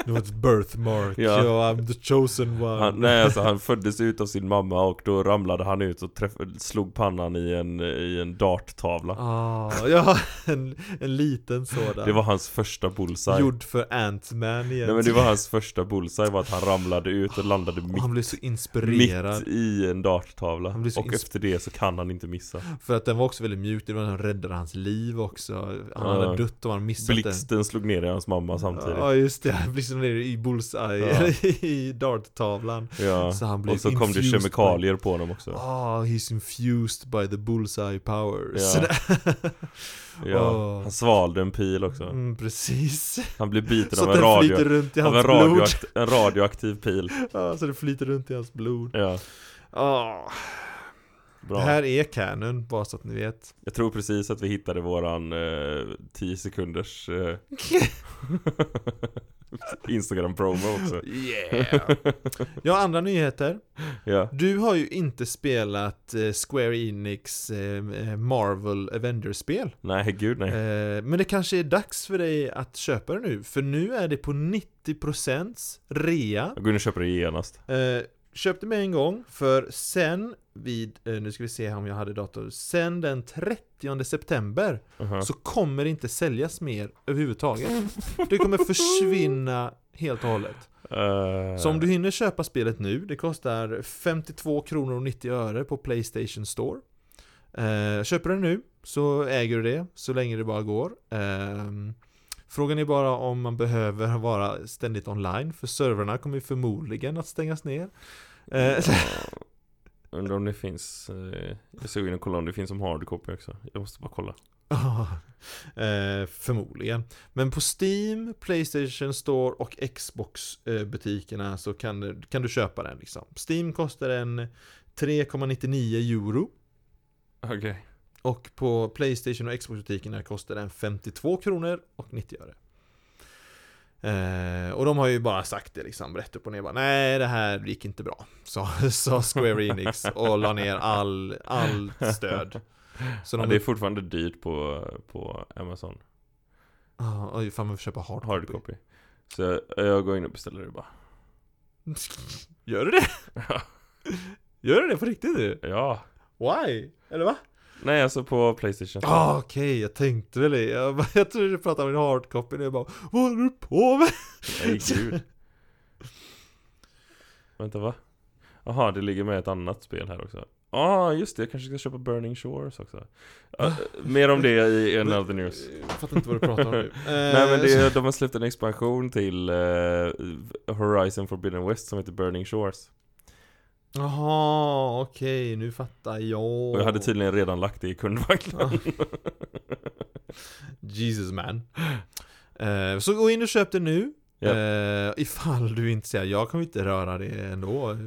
Det var ett birthmark, Ja. ja. I'm the chosen one. Han, Nej alltså han föddes ut av sin mamma och då ramlade han ut och träff, slog pannan i en, i en darttavla. Ah, ja, en, en liten sådan. Det var hans första bullseye. Gjord för Ant-Man igen. Nej men det var hans första bullseye var att han ramlade ut och landade mitt, han blev så inspirerad. mitt i en darttavla. Och efter det så kan han inte missa. För att den var också väldigt mjuk, det var den som räddade hans liv också. Han Ja. hade dött om han missat den Blixten slog ner i hans mamma samtidigt. Ja just det, blixten ner i bullseye, [laughs] i darttavlan. Ja, Så han blev och så kom det kemikalier på honom också. Ah, he's infused by the bullseye powers. Ja. [laughs] Ja, Åh. han svalde en pil också. Mm, Precis. Han blev biten av en, radio, runt i av hans en, blod. radioakt, en radioaktiv pil. [laughs] Ja, så det flyter runt i hans blod. Ja, Ah, bra. Det här är canon, bara så att ni vet. Jag tror precis att vi hittade våran eh, 10 sekunders eh, [laughs] Instagram promo också. Yeah! Ja, andra nyheter. [laughs] Ja, Du har ju inte spelat eh, Square Enix eh, Marvel Avengers-spel. Nej gud nej. Eh, Men det kanske är dags för dig att köpa det nu För nu är det på 90% rea. Jag går in och köper det genast. Eh, köpte med en gång, för sen vid, eh, nu ska vi se om jag hade dator, sen den 30 september Aha. så kommer det inte säljas mer överhuvudtaget. Det kommer försvinna helt och hållet. Eh, Så om du hinner köpa spelet nu, det kostar 52 kronor och 90 öre på Playstation Store. Eh, köper du det nu så äger du det så länge det bara går. Ehm, frågan är bara om man behöver vara ständigt online för servrarna kommer ju förmodligen att stängas ner. Eh, ja, Undrar om det finns eh, Jag såg in och kolla om det finns som hardcopy också Jag måste bara kolla Ja, eh, förmodligen. Men på Steam, Playstation Store och Xbox eh, butikerna så kan, du- kan du köpa den liksom. Steam kostar en 3,99 euro. Okej Och på Playstation och Xbox-butikerna kostar den 52 kronor och 90 öre. Eh, och de har ju bara sagt det liksom, rätt upp och ner bara Nej, det här gick inte bra. [laughs] Sa, sa Square Enix och la ner all, all stöd. Så ja, de... Det är fortfarande dyrt på, på Amazon Ah, oj, fan man får köpa hardcopy. Hardcopy Så jag, jag går in och beställer det bara [laughs] Gör du det? [laughs] Gör du det på riktigt nu? Ja Why? Eller va? Nej alltså på Playstation. Ah, okej, jag tänkte väl det. Jag, [laughs] jag trodde du pratade om en hardcopy. Och jag bara Vad håller du på med? Nej gud. Vänta va? Jaha, det ligger med ett annat spel här också. Ja, ah, just det, jag kanske ska köpa Burning Shores också. Ja, Mer om det i [laughs] Another News. Jag fattar inte vad du pratar om. Nu. [laughs] Nej men det, Eh, är- de har släppt en expansion till eh, Horizon Forbidden West som heter Burning Shores Jaha, okej, nu fattar jag. Och jag hade tydligen redan lagt det i kundvagnen [laughs] Jesus man. Eh, så gå in och köp det nu. Ja. Eh, ifall du inte säger jag kommer inte röra det ändå.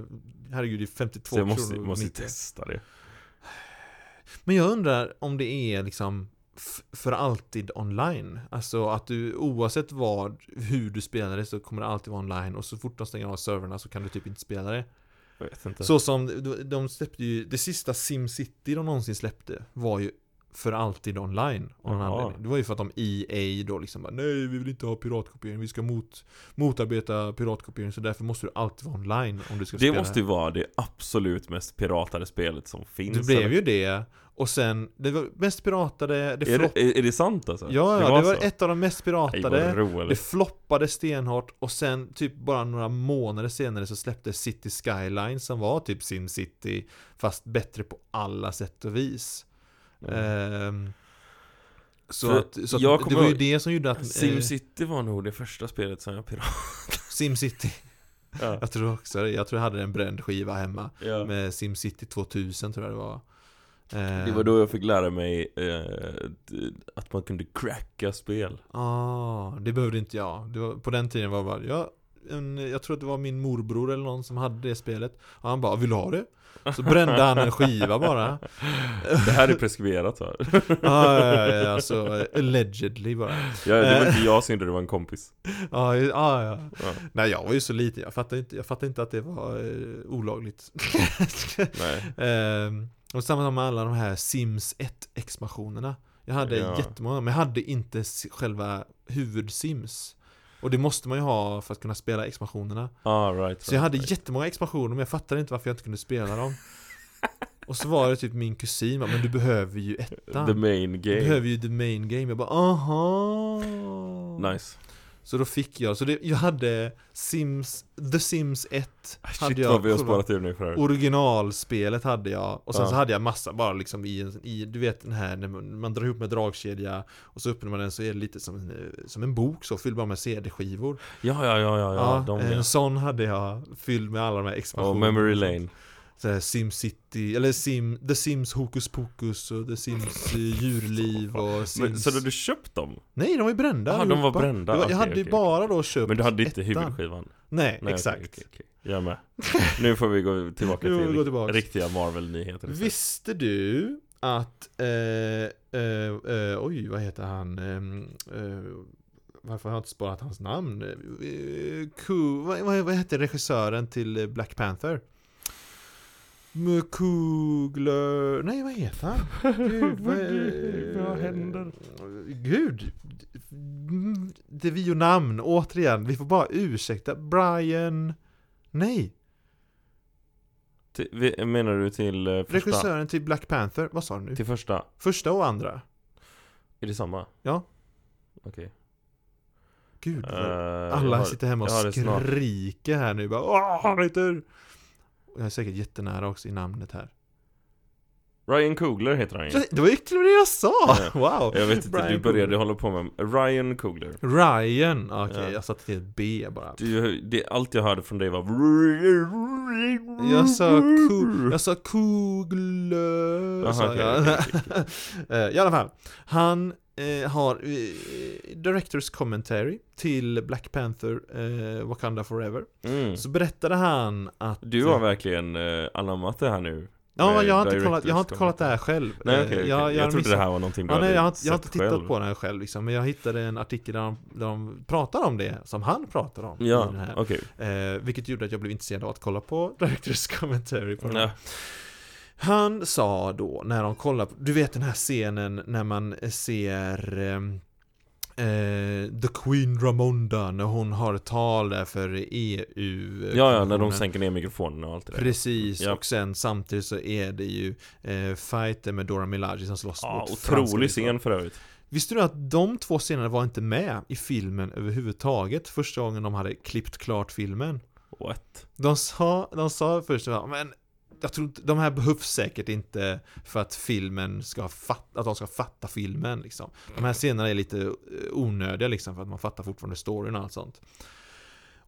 Herregud, det är 52 Så jag måste, kronor. och måste 90. testa det Men jag undrar om det är liksom för alltid online. Alltså att du oavsett vad, hur du spelar det så kommer det alltid vara online och så fort de stänger av servrarna så kan du typ inte spela det. Jag vet inte Så som de- släppte ju, det sista SimCity de någonsin släppte var ju för alltid online av någon anledning. Det var ju för att de EA då liksom bara, Nej vi vill inte ha piratkopiering, vi ska mot, motarbeta piratkopiering så därför måste du alltid vara online om du ska Det spela måste ju vara det absolut mest piratade spelet som finns Det blev eller? ju det Och sen, det var mest piratade, det är, flopp det, är, är det sant alltså? Ja, ja, det var så? ett av de mest piratade Det roligt floppade stenhårt och sen typ bara några månader senare så släppte City Skyline som var typ SimCity Fast bättre på alla sätt och vis Ehm, Så För att, så att det var ju det som gjorde att eh, SimCity var nog det första spelet som jag piratade [laughs] SimCity ja. Jag tror också det, jag tror jag hade en bränd skiva hemma ja. Med SimCity 2000 tror jag det var Det var då jag fick lära mig eh, att man kunde cracka spel Ah, det behövde inte jag. Var, på den tiden var det bara, ja, en, jag tror att det var min morbror eller någon som hade det spelet. Och han bara, vill du ha det? Så brände han en skiva bara. Det här är preskriberat va? [laughs] Ah, ja, ja, ja, alltså allegedly bara. Ja, det var inte jag som gjorde det, var en kompis Ah, ja, ah, ja. ja. Nej, jag var ju så liten, jag fattade inte, jag fattade inte att det var eh, olagligt. Nej, [laughs] Ehm, och samma med alla de här Sims 1-expansionerna. Jag hade Ja. jättemånga, men jag hade inte själva huvud-Sims. Och det måste man ju ha för att kunna spela expansionerna. ah, right, Så jag hade right. jättemånga expansioner men jag fattade inte varför jag inte kunde spela dem Och så var det typ min kusin men du behöver ju ettan The main Du game behöver ju the main game, jag bara aha Nice Så då fick jag, så det, jag hade Sims, The Sims 1 hade Shit jag vad vi har sparat ur nu för Originalspelet hade jag Och sen Ja. så hade jag massa bara liksom i, i du vet den här när man, man drar ihop med dragkedja Och så öppnar man den så är det lite som en, som en bok så, fylld bara med CD-skivor Ja, ja, ja, ja, ja, de en ja. sån hade jag fylld med alla de här expansionerna Memory och sånt. Lane så SimCity, eller Sim, The Sims Hokus Pokus och The Sims eh, Djurliv och Men, Sims Så hade du köpt dem? Nej, de var ju brända Jaha, de var brända, var- Jag okej, hade okej, bara då köpt Men du hade inte ettan. huvudskivan? Nej, Nej, exakt okej, okej, okej. Jag med Nu får vi gå tillbaka till vi gå tillbaks. riktiga Marvel-nyheter. Visste du att, eh, eh, eh, oj vad heter han, Ehm, eh, varför har jag inte sparat hans namn? Eh, Ku, vad, vad, vad heter regissören till eh, Black Panther? Kugler, nej vad heter han? Gud, [laughs] vad, Vad händer? Gud! Det är vi och namn, återigen, vi får bara ursäkta Brian Nej Till, menar du till eh, första? Regissören till Black Panther, vad sa du nu? Till första? Första och andra? Är det samma? Ja. Okej. Gud, Eh, vad- jag alla har- sitter hemma och skriker här nu bara Åh, han heter... Jag är säkert jättenära också i namnet här. Ryan Coogler heter han ju. Det var ju till det jag sa! [laughs] Wow! Jag vet inte, Brian du började Coogler. hålla på med Ryan Coogler. Ryan, okej Ja. jag satte till ett B bara. Du, det, allt jag hörde från dig var Jag sa, ko, [laughs] jag sa Coogler, Aha, jag. okej, [laughs] Eh, I alla fall, han eh, har eh, Directors Commentary till Black Panther eh, Wakanda Forever. mm. Så berättade han att... Du har verkligen eh, anammat det här nu Ja, jag har, inte kollat, jag har inte kollat det här själv. Nej Eh, okej, okej. jag, jag, jag, trodde missat- det här var någonting du Ja, nej, jag, har, inte- jag har inte tittat själv. på den här själv liksom, men jag hittade en artikel där de, där de pratar om det, som han pratar om i Ja, den här. okej Eh, vilket gjorde att jag blev intresserad av att kolla på [laughs] Directors Commentary på den ja. Han sa då, när de kollar på, du vet den här scenen när man ser ehm, eh, The Queen Ramonda, när hon har tal där för EU ja, ja, när de kommissionen. sänker ner mikrofonen och allt det där Precis, Ja. och sen samtidigt så är det ju eh, fighter med Dora Milaje som slåss Ja, mot otrolig scen för övrigt Visste du att de två scenerna var inte med i filmen överhuvudtaget första gången de hade klippt klart filmen? What? De sa, de sa först men jag tror de här behövs säkert inte för att filmen ska fatta, att de ska fatta filmen liksom. De här scenerna är lite eh, onödiga liksom för att man fattar fortfarande storyn och allt sånt.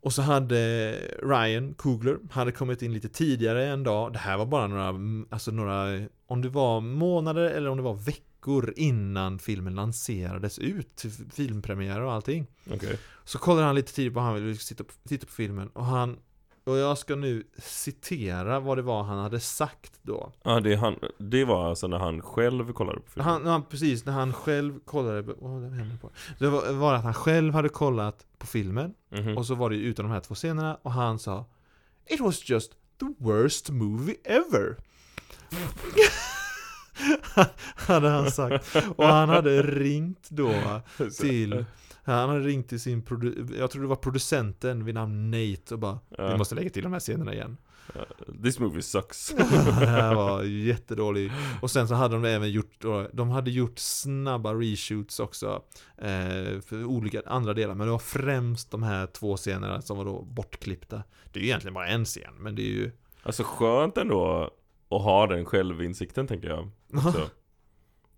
Och så hade Ryan Coogler, hade kommit in lite tidigare en dag, det här var bara några, alltså några, om det var månader eller om det var veckor innan filmen lanserades ut, till filmpremiär och allting. Okej Så kollar han lite tidigt på han ville titta på, titta på filmen och han och jag ska nu citera vad det var han hade sagt då. Ja, det, han, det var alltså när han själv kollade på filmen Han, han, precis, när han själv kollade, vad var det på? Det var, var att han själv hade kollat på filmen Mhm. och så var det utan de här två scenerna och han sa It was just the worst movie ever. [laughs] hade han sagt. Och han hade ringt då [laughs] till Han hade ringt till sin produ- jag tror det var producenten vid namn Nate och bara Vi måste lägga till de här scenerna igen. This movie sucks. [laughs] Det här var jättedålig. Och sen så hade de även gjort De hade gjort snabba reshoots också eh, För olika andra delar. Men det var främst de här två scenerna som var då bortklippta. Det är ju egentligen bara en scen Men det är ju Alltså skönt ändå att ha den självinsikten tänker jag. Så. [laughs]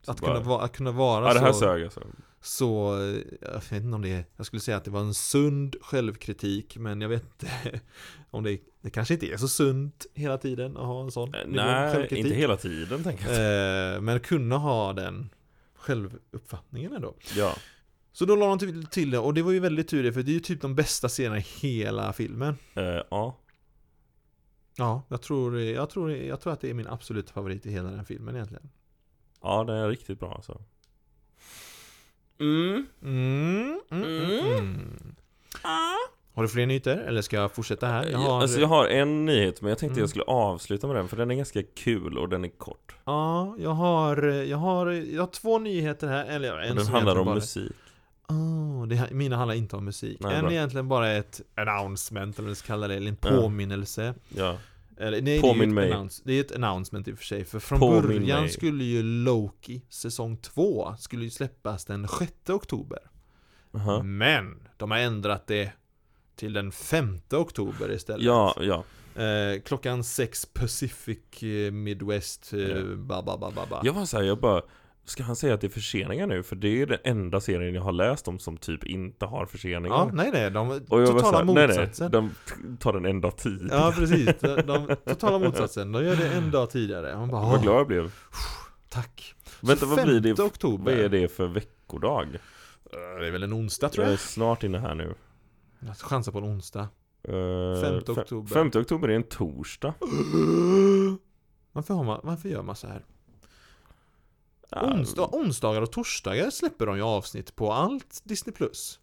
Så att, bara, kunna vara, att kunna vara Ja det här så, sög alltså så eh, Jag vet inte om det är Jag skulle säga att det var en sund självkritik Men jag vet inte [laughs] Om det, det kanske inte är så sunt hela tiden att ha en sån Eh, Nej, inte hela tiden tänker jag Eh, men kunna ha den självuppfattningen ändå. Ja, Så då la de till, till det och det var ju väldigt tur det för det är ju typ de bästa scenerna i hela filmen. eh, ja Ja, jag tror, jag, tror, jag tror att det är min absoluta favorit i hela den filmen egentligen. Ja, den är riktigt bra alltså Mm Mm, mm, mm, mm. Har du fler nyheter eller ska jag fortsätta här? Jag har, Alltså jag har en nyhet men jag tänkte Mm. jag skulle avsluta med den för den är ganska kul och den är kort Ja, jag har, jag har, jag har två nyheter här. Eller en Den som handlar om bara, musik Oh, det, mina handlar inte om musik. Nej, en bra. är egentligen bara ett announcement, eller vad man ska kalla det, eller en Ja. påminnelse. Ja, Eller, nej, Påminn det är mig. Det är ett announcement i och för sig, för från Påminn början mig. skulle ju Loki, säsong 2, skulle ju släppas den 6 oktober. Aha. Men, de har ändrat det till den 5 oktober istället. ja, ja Eh, klockan 6 Pacific eh, Midwest, eh, ba, ba, ba, ba. Jag var såhär, jag bara Ska han säga att det är förseningar nu? För det är den enda serien jag har läst om som typ inte har förseningar Ja, nej nej, de totala såhär, nej nej, motsatsen. de tar den en dag tid Ja precis, [laughs] de, de totala motsatsen. De gör det en dag tidigare. Man bara, Vad "Åh, glad jag blev tack. Vänta, Så vad blir det? 5 oktober. Vad är det för veckodag? Eh, Det är väl en onsdag tror Jag är jag. snart inne här nu Jag chansar på en onsdag. Uh, Femte oktober. 5 oktober är en torsdag [gasps] Varför, har man, varför gör man så här? Onsdag, onsdagar och torsdagar släpper de ju avsnitt på allt Disney+. Plus.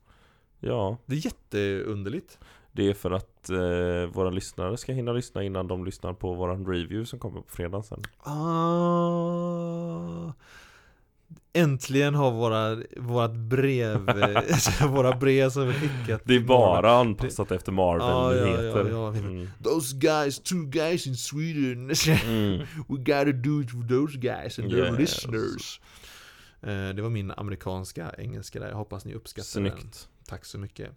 Ja, Det är jätteunderligt. det är för att eh, våra lyssnare ska hinna lyssna innan de lyssnar på våran review som kommer på fredag sen Ah, Äntligen har våra, vårat brev, [laughs] [laughs] våra brev som vi skickat Det är bara anpassat efter Ja, ja, ja, Marvel-nyheter ja. mm. Those guys, two guys in Sweden mm. [laughs] We gotta do it for those guys and their Yes. listeners Eh, Det var min amerikanska engelska där, jag hoppas ni uppskattar den Snyggt Tack så mycket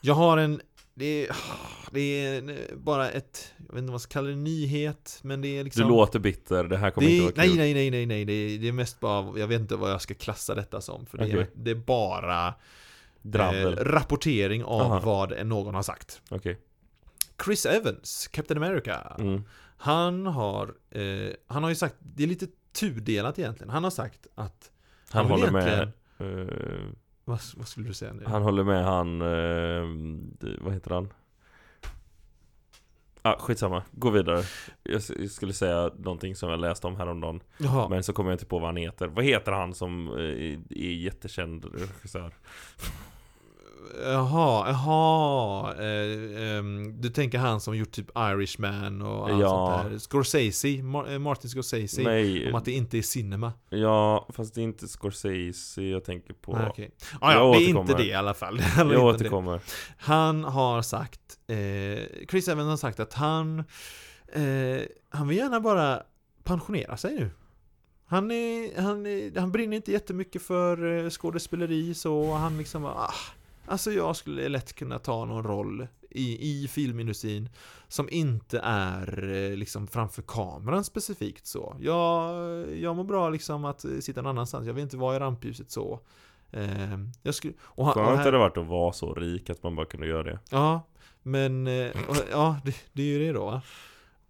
Jag har en Det är, [sighs] det är bara ett Jag vet inte vad man ska kalla det, nyhet Men det är liksom Du låter bitter, det här kommer det inte vara nej, kul. nej, nej, nej, nej, det är, det är mest bara, jag vet inte vad jag ska klassa detta som För det, är, det är bara eh, rapportering av Aha. vad någon har sagt. Okej. Chris Evans, Captain America. Mm. Han har, eh, han har ju sagt, det är lite tudelat egentligen. Han har sagt att Han vill håller med eh, vad, vad skulle du säga nu? Han håller med han, eh, vad heter han? Ah, skitsamma, gå vidare jag, jag skulle säga någonting som jag läste om häromdagen Jaha, Men så kommer jag inte på vad han heter Vad heter han som eh, är jättekänd regissör? Jaha, jaha eh, ehm, Du tänker han som gjort typ Irishman och allt Ja. sånt där. Scorsese, eh, Martin Scorsese Nej, Om att det inte är cinema. Ja fast det är inte Scorsese jag tänker på. Nej, okej. ah, ja, Jag det är inte det i alla fall. [laughs] Jag det. återkommer. Han har sagt eh, Chris Evans har sagt att han eh, Han vill gärna bara pensionera sig nu. Han, är, han, är, han brinner inte jättemycket för eh, skådespeleri så han liksom bara, ah, Alltså jag skulle lätt kunna ta någon roll i, i filmindustrin Som inte är eh, liksom framför kameran specifikt så Jag, jag mår bra liksom att sitta någon annanstans Jag vill inte vara i rampljuset så eh, jag skulle, och Skönt här- hade det varit att vara så rik att man bara kunde göra det Ja, men eh, och- ja, det, det är ju det då.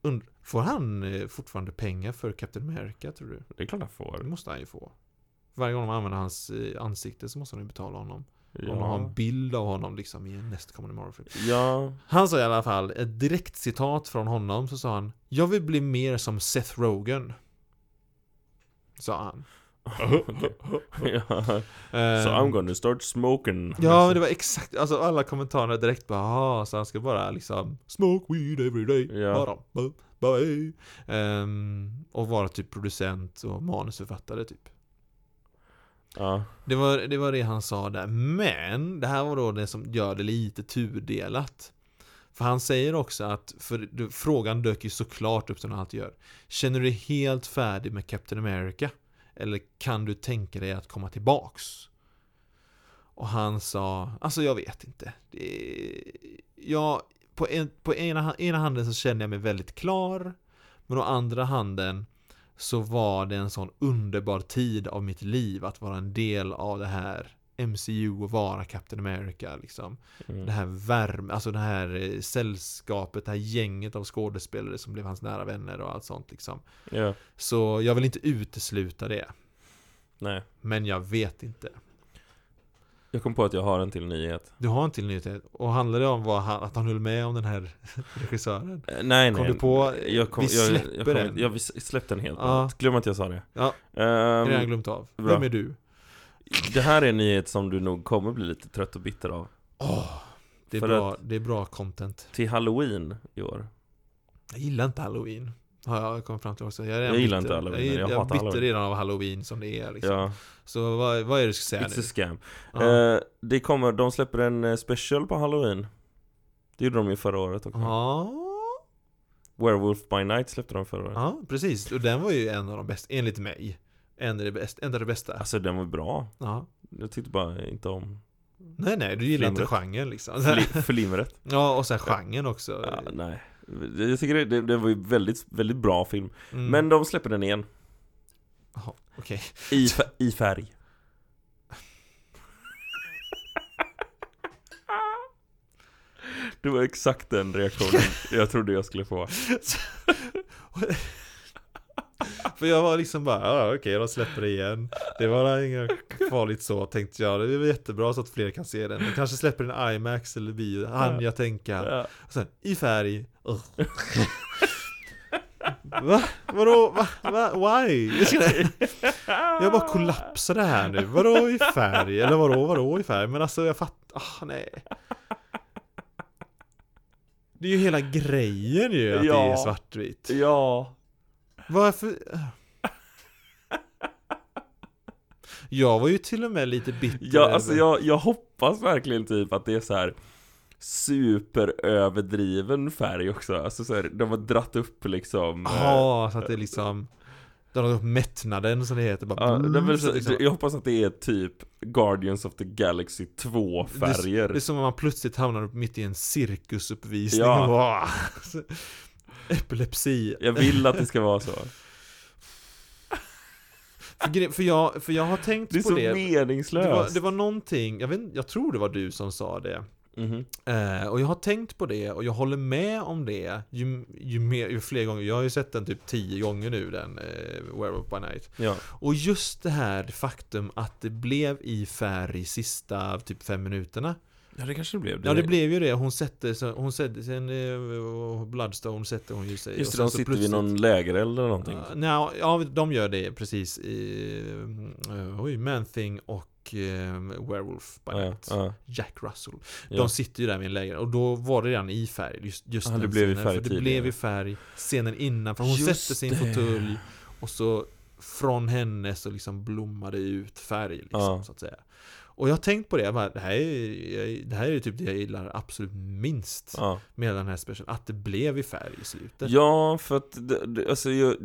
Und, får han eh, fortfarande pengar för Captain America tror du? Det är klart han Det får måste han ju få. Varje gång de använder hans ansikte så måste de ju betala honom. Om de har Ja, en bild av honom liksom i nästkommande Marvel-film. ja. Han sa i alla fall, ett direkt citat från honom så sa han Jag vill bli mer som Seth Rogen. Sa han. [laughs] ja. Eh, So I'm gonna start smoking Ja, men det var exakt, alltså alla kommentarer direkt bara ah, så han ska bara liksom Smoke weed every day Ja. bara, eh. Ehm, Och vara typ producent och manusförfattare typ Ja, det var, det var det han sa där, men det här var då det som gör det lite tudelat. För han säger också att, för frågan dök ju såklart upp som han alltid gör. Känner du dig helt färdig med Captain America? Eller kan du tänka dig att komma tillbaks? Och han sa, alltså jag vet inte. Det, jag, på, en, på ena, ena handen så känner jag mig väldigt klar. Men å andra handen så var det en sån underbar tid av mitt liv att vara en del av det här MCU och vara Captain America liksom. mm. Det här värme, alltså det här eh, sällskapet, det här gänget av skådespelare som blev hans nära vänner och allt sånt liksom. ja, Så jag vill inte utesluta det. nej Men jag vet inte. Jag kom på att jag har en till nyhet Du har en till nyhet. Och handlar det om vad han, att han höll med om den här [laughs] regissören? Eh, Nej nej Kom du på, jag kom, vi jag, släpper jag kom, den. Ja vi släppte den helt Ja. Glöm att jag sa det Ja, Ehm, redan glömt av. bra. Vem är du? Det här är en nyhet som du nog kommer bli lite trött och bitter av Åh, det, är För bra, det är bra content. Till halloween i år Jag gillar inte halloween. Har jag kommit fram till också. Jag, Jag gillar bitter. inte halloween, Jag, jag jag, hatar halloween. redan av halloween som det är liksom. Ja, Så vad, vad är det du ska säga it's nu? a scam Ja. Eh, Det kommer, de släpper en eh, special på halloween Det gjorde de ju förra året också Ja, Werewolf by night släppte de förra året ja, precis. Och den var ju en av de bästa, enligt mig. En av det bästa. En av det bästa. Alltså den var bra Ja. Jag tyckte bara inte om Nej, nej, du gillar inte Flimret. genren liksom. fli- [laughs] flimret ja, och sen genren också. ja, Nej Jag tycker det, det, det var ju väldigt, väldigt bra film Mm. Men de släpper den igen Jaha, okej. I, [laughs] fä- i färg Det var exakt den reaktionen jag trodde jag skulle få [laughs] För jag var liksom bara, ja okej, de släpper det igen. Det var inget farligt så, tänkte jag. Det är väl jättebra så att fler kan se den. De kanske släpper en IMAX eller bio, hann jag tänka. ja. Sen, i färg. Ugh. [laughs] Va? Vadå? Va? Va? Why? [laughs] Jag bara kollapsade här nu. Vadå i färg? Eller vadå, vadå i färg? Men alltså jag fattar, ah nej. Det är ju hela grejen ju att Ja. det är svartvitt. Ja Varför? Jag var ju till och med lite bitter Ja, alltså jag, jag hoppas verkligen typ att det är så här superöverdriven färg också. Alltså så här, de har dratt upp liksom eh, Ja, så att det liksom De har upp mättnaden som det heter bara, Ja, det är väl så liksom, jag hoppas att det är typ Guardians of the Galaxy 2 färger. Det är som om man plötsligt hamnar mitt i en cirkusuppvisning Ja. [laughs] Epilepsi Jag vill att det ska vara så. för, jag, för jag har tänkt Det är på så det det meningslöst. var, det var någonting, jag, vet, jag tror det var du som sa det Mhm. Eh, och jag har tänkt på det och jag håller med om det ju, ju, mer, ju fler gånger. Jag har ju sett den typ tio gånger nu, den eh, Werewolf by Night. Ja. Och just det här faktum att det blev i färg sista typ fem minuterna. Ja, det kanske det blev. Ja, det blev ju det. Hon sätter sig, hon sätter sen eh, Bloodstone sätter hon ju sig. Just det, de sitter vid någon lägereld eller någonting. Uh, nja, ja, de gör det precis i uh, oj, Man-Thing och eh, Werewolf by ja, Night. ja, Jack Russell. ja. De sitter ju där med en lägenhet och då var det redan i färg just, just Ja, den det blev i scenen, färg för det blev i färg scenen innan, för hon Just sätter sin det. fåtölj och så från henne så liksom blommar det ut färg liksom, Ja. så att säga. Och jag har tänkt på det, bara, det här är, det här är typ det jag gillar absolut minst ja. med den här specialen, att det blev i färg i slutet. Ja, för att det, det, alltså, jag,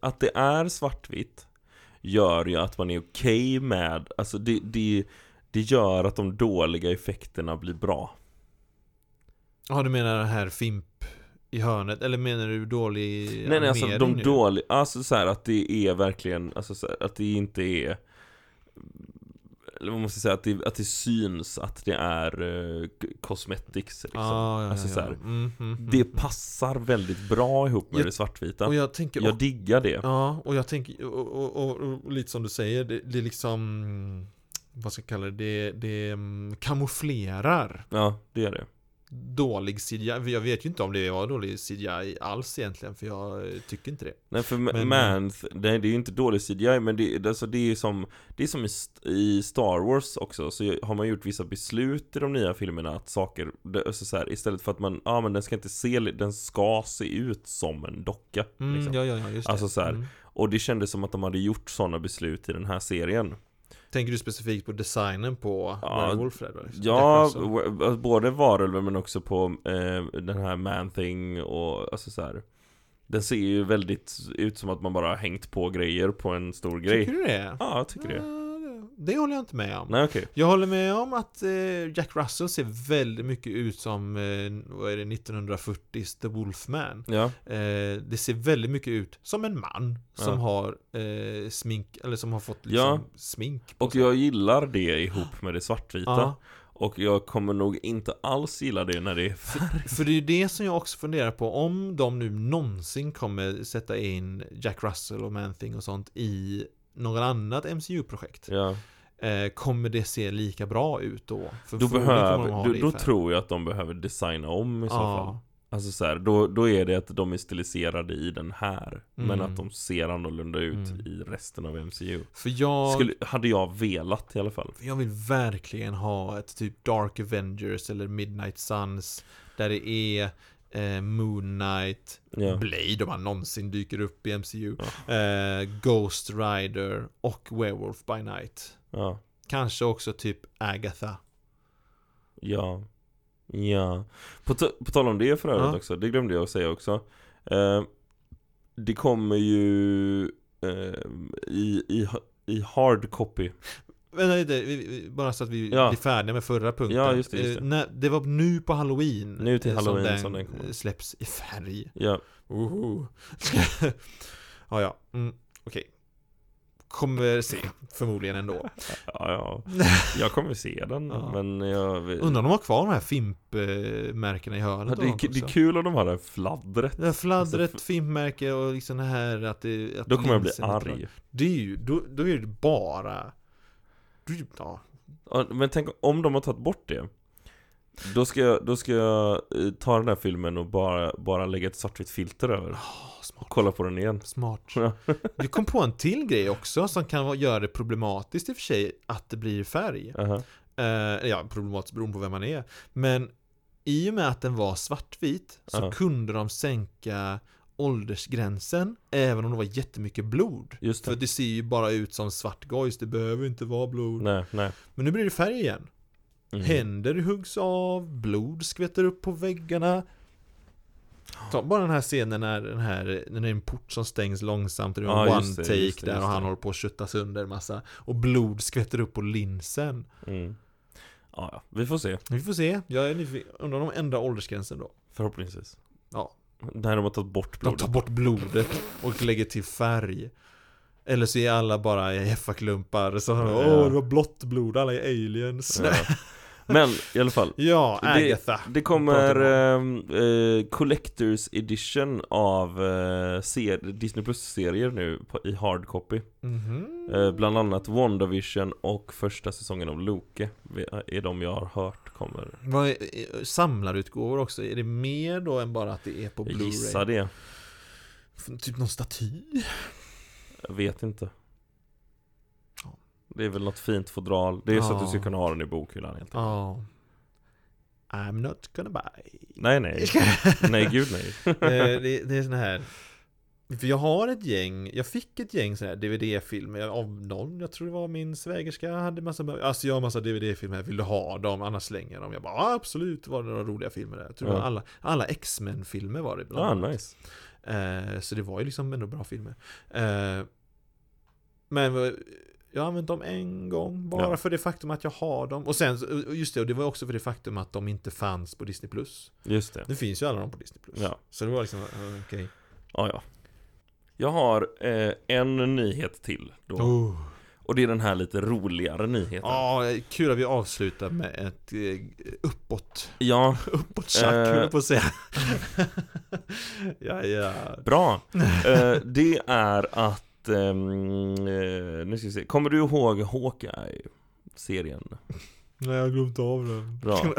Att det är svartvitt Gör ju att man är okej med Alltså det, det, det gör att de dåliga effekterna blir bra Ja, du menar den här Fimp i hörnet, eller menar du dålig Nej nej alltså de nu? dåliga, alltså så här att det är verkligen Alltså så här, att det inte är Eller man måste säga att det, att det syns att det är uh, cosmetics liksom Ah, ja, Alltså ja, så ja. här, Mm, mm, mm, Det mm. passar väldigt bra ihop med Jag- det svartvita Och jag tänker Jag diggar det Ja, och jag tänker, och, och, och, och lite som du säger, det, det är liksom Vad ska jag kalla det? Det, det mm, kamouflerar Ja, det är det dålig CGI. Jag vet ju inte om det var dålig CGI alls egentligen, för jag tycker inte det. Nej för Men- Man, det, det är ju inte dålig CGI men det, alltså det är som Det är som i, st- i Star Wars också så har man gjort vissa beslut i de nya filmerna att saker, alltså så här, istället för att man, ja men den ska inte se, den ska se ut som en docka Mm, liksom. Ja, ja, ja, just det. Alltså så här. Mm. Och det kändes som att de hade gjort sådana beslut i den här serien Tänker du specifikt på designen på Ja, Werewolf va? Ja, både varulven men också på eh, den här Man-Thing och alltså så här. Den ser ju väldigt ut som att man bara har hängt på grejer på en stor grej Tycker du det? Ja, jag tycker det Ja, det håller jag inte med om. Nej okej Jag håller med om att eh, Jack Russell ser väldigt mycket ut som, eh, vad är det, 1940s The Wolfman. Ja, Eh, det ser väldigt mycket ut som en man som Ja. har eh, smink, eller som har fått liksom Ja. smink på och sig. jag gillar det ihop med det svartvita Ja, Och jag kommer nog inte alls gilla det när det är färg för det är ju det som jag också funderar på, om de nu någonsin kommer sätta in Jack Russell och Man-Thing och sånt i något annat MCU-projekt. Ja, Eh, kommer det se lika bra ut då? För då behöver, då, då tror jag att de behöver designa om i så fall Ja, Alltså så här, då, då är det att de är stiliserade i den här Men Mm. att de ser annorlunda ut Mm. i resten av MCU för jag, Skulle, hade jag velat i alla fall jag vill verkligen ha ett typ Dark Avengers eller Midnight Suns där det är eh, Moon Knight, Ja, Blade om han någonsin dyker upp i MCU, eh, Ghost Rider och Werewolf by Night. ja, Kanske också typ Agatha. ja. Ja. På, på tal om det för övrigt också, det glömde jag att säga också. Eh, Det kommer ju eh, i, i, i hard copy Vänta lite, bara så att vi Ja. blir färdiga med förra punkten. Ja, just det, just det. Eh, när, det var nu på Halloween. Nu till Halloween som den, som den kommer. släpps i färg. Ja, Oho. [laughs] ja, ja. Mm, Okej. Kommer se, förmodligen ändå. ja, ja [laughs] Jag kommer se den Ja. men jag Undrar om de har kvar de här Fimp-märkena i ja, hörnet det, och är, det är kul om de har det här fladdret Det här fladdret, Alltså, Fimp-märke och liksom det här att det... Att Då kommer jag bli arg Det är ju, då, då är det bara... du- Ja, Men tänk om de har tagit bort det Då ska jag, då ska jag eh, ta den här filmen och bara, bara lägga ett svartvitt filter över oh, smart. Kolla på den igen Smart. Ja. [laughs] Vi kom på en till grej också som kan göra det problematiskt i och för sig att det blir färg. Aha. Eh, ja, problematiskt beroende på vem man är. Men i och med att den var svartvit så Ja. kunde de sänka åldersgränsen Även om det var jättemycket blod Just För det. det ser ju bara ut som svart gojs, det behöver inte vara blod Nej, nej. Men nu blir det färg igen Mm. Händer huggs av, blod skvätter upp på väggarna Ta bara den här scenen när den här, när det är en port som stängs långsamt och det är en Ja, one det, take just det, där just och han det. håller på att kötta sönder massa Och blod skvätter upp på linsen Mm. Ja, vi får se. Vi får se, jag är nyfiken, undrar om de ändrar åldersgränsen då? Förhoppningsvis. Ja. När de har tagit bort De blodet. tar bort blodet och lägger till färg Eller så är alla bara heffa-klumpar så Ja. Åh, det var blått blod, alla är aliens Ja. Men i alla fall. Ja, Det- Agatha Det kommer Pratar eh, eh, Collectors Edition av eh, ser- Disney Plus-serier nu på, i hardcopy. Mhm. Eh, bland annat WandaVision och första säsongen av Loke är de jag har hört kommer. Vad är, är- samlarutgåvor också? Är det mer då än bara att det är på Blu-ray? det. Typ någon staty? Jag vet inte. Det är väl något fint fodral. Det är så att du ska kunna ha den i bokhyllan helt enkelt. I'm not gonna buy Nej, nej. [laughs] Nej, gud nej. Eh, det, det är sån här För jag har ett gäng, jag fick ett gäng sån här DVD-filmer av någon, jag tror det var min svägerska hade massa, alltså jag har massa DVD-filmer, vill du ha dem? Annars slänger jag dem. Jag bara, absolut, var det några roliga filmer där. Jag tror det var Ja. alla, alla X-Men-filmer var det bland Ah, annat. nice. Eh, så det var ju liksom ändå bra filmer. Eh, men jag har använt dem en gång bara Ja. för det faktum att jag har dem. Och sen, just det, och det var också för det faktum att de inte fanns på Disney+. Plus Just det. Nu finns ju alla de på Disney+. Plus Ja. Så det var liksom, okej. Ja, ja. Jag har eh, en nyhet till då. Oh. Och det är den här lite roligare nyheten. Ja, kul att vi avslutar med ett eh, uppåt, Ja, [laughs] uppåt tjack, Eh. höll på att säga. [laughs] ja, ja. bra. Eh, det är att, ehm, eh, nu ska vi se, kommer du ihåg Hawkeye-serien? Nej, jag har glömt av den. Bra.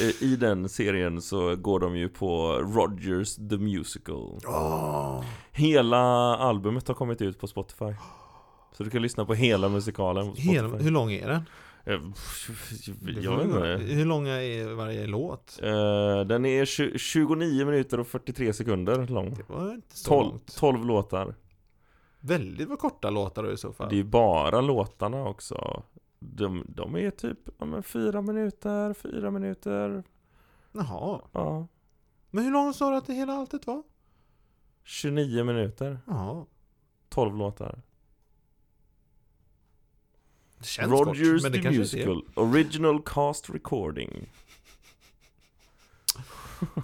[laughs] I den serien så går de ju på Rogers the Musical. Åh. Hela albumet har kommit ut på Spotify. Så du kan lyssna på hela musikalen på Spotify. Hela, hur lång är den? Eh, Jag vet inte. Hur långa är varje låt? Eh, Den är tju- 29 minuter och 43 sekunder lång. Det var inte så 12, långt. 12 låtar. Väldigt vad korta låtar då i så fall. Det är bara låtarna också. De, de är typ, ja men fyra minuter, fyra minuter. Jaha. Ja. Men hur långt sa du att det hela alltet var? 29 minuter. Jaha. 12 låtar. Det känns Rogers kort, men det the. Musical. Original Cast Recording.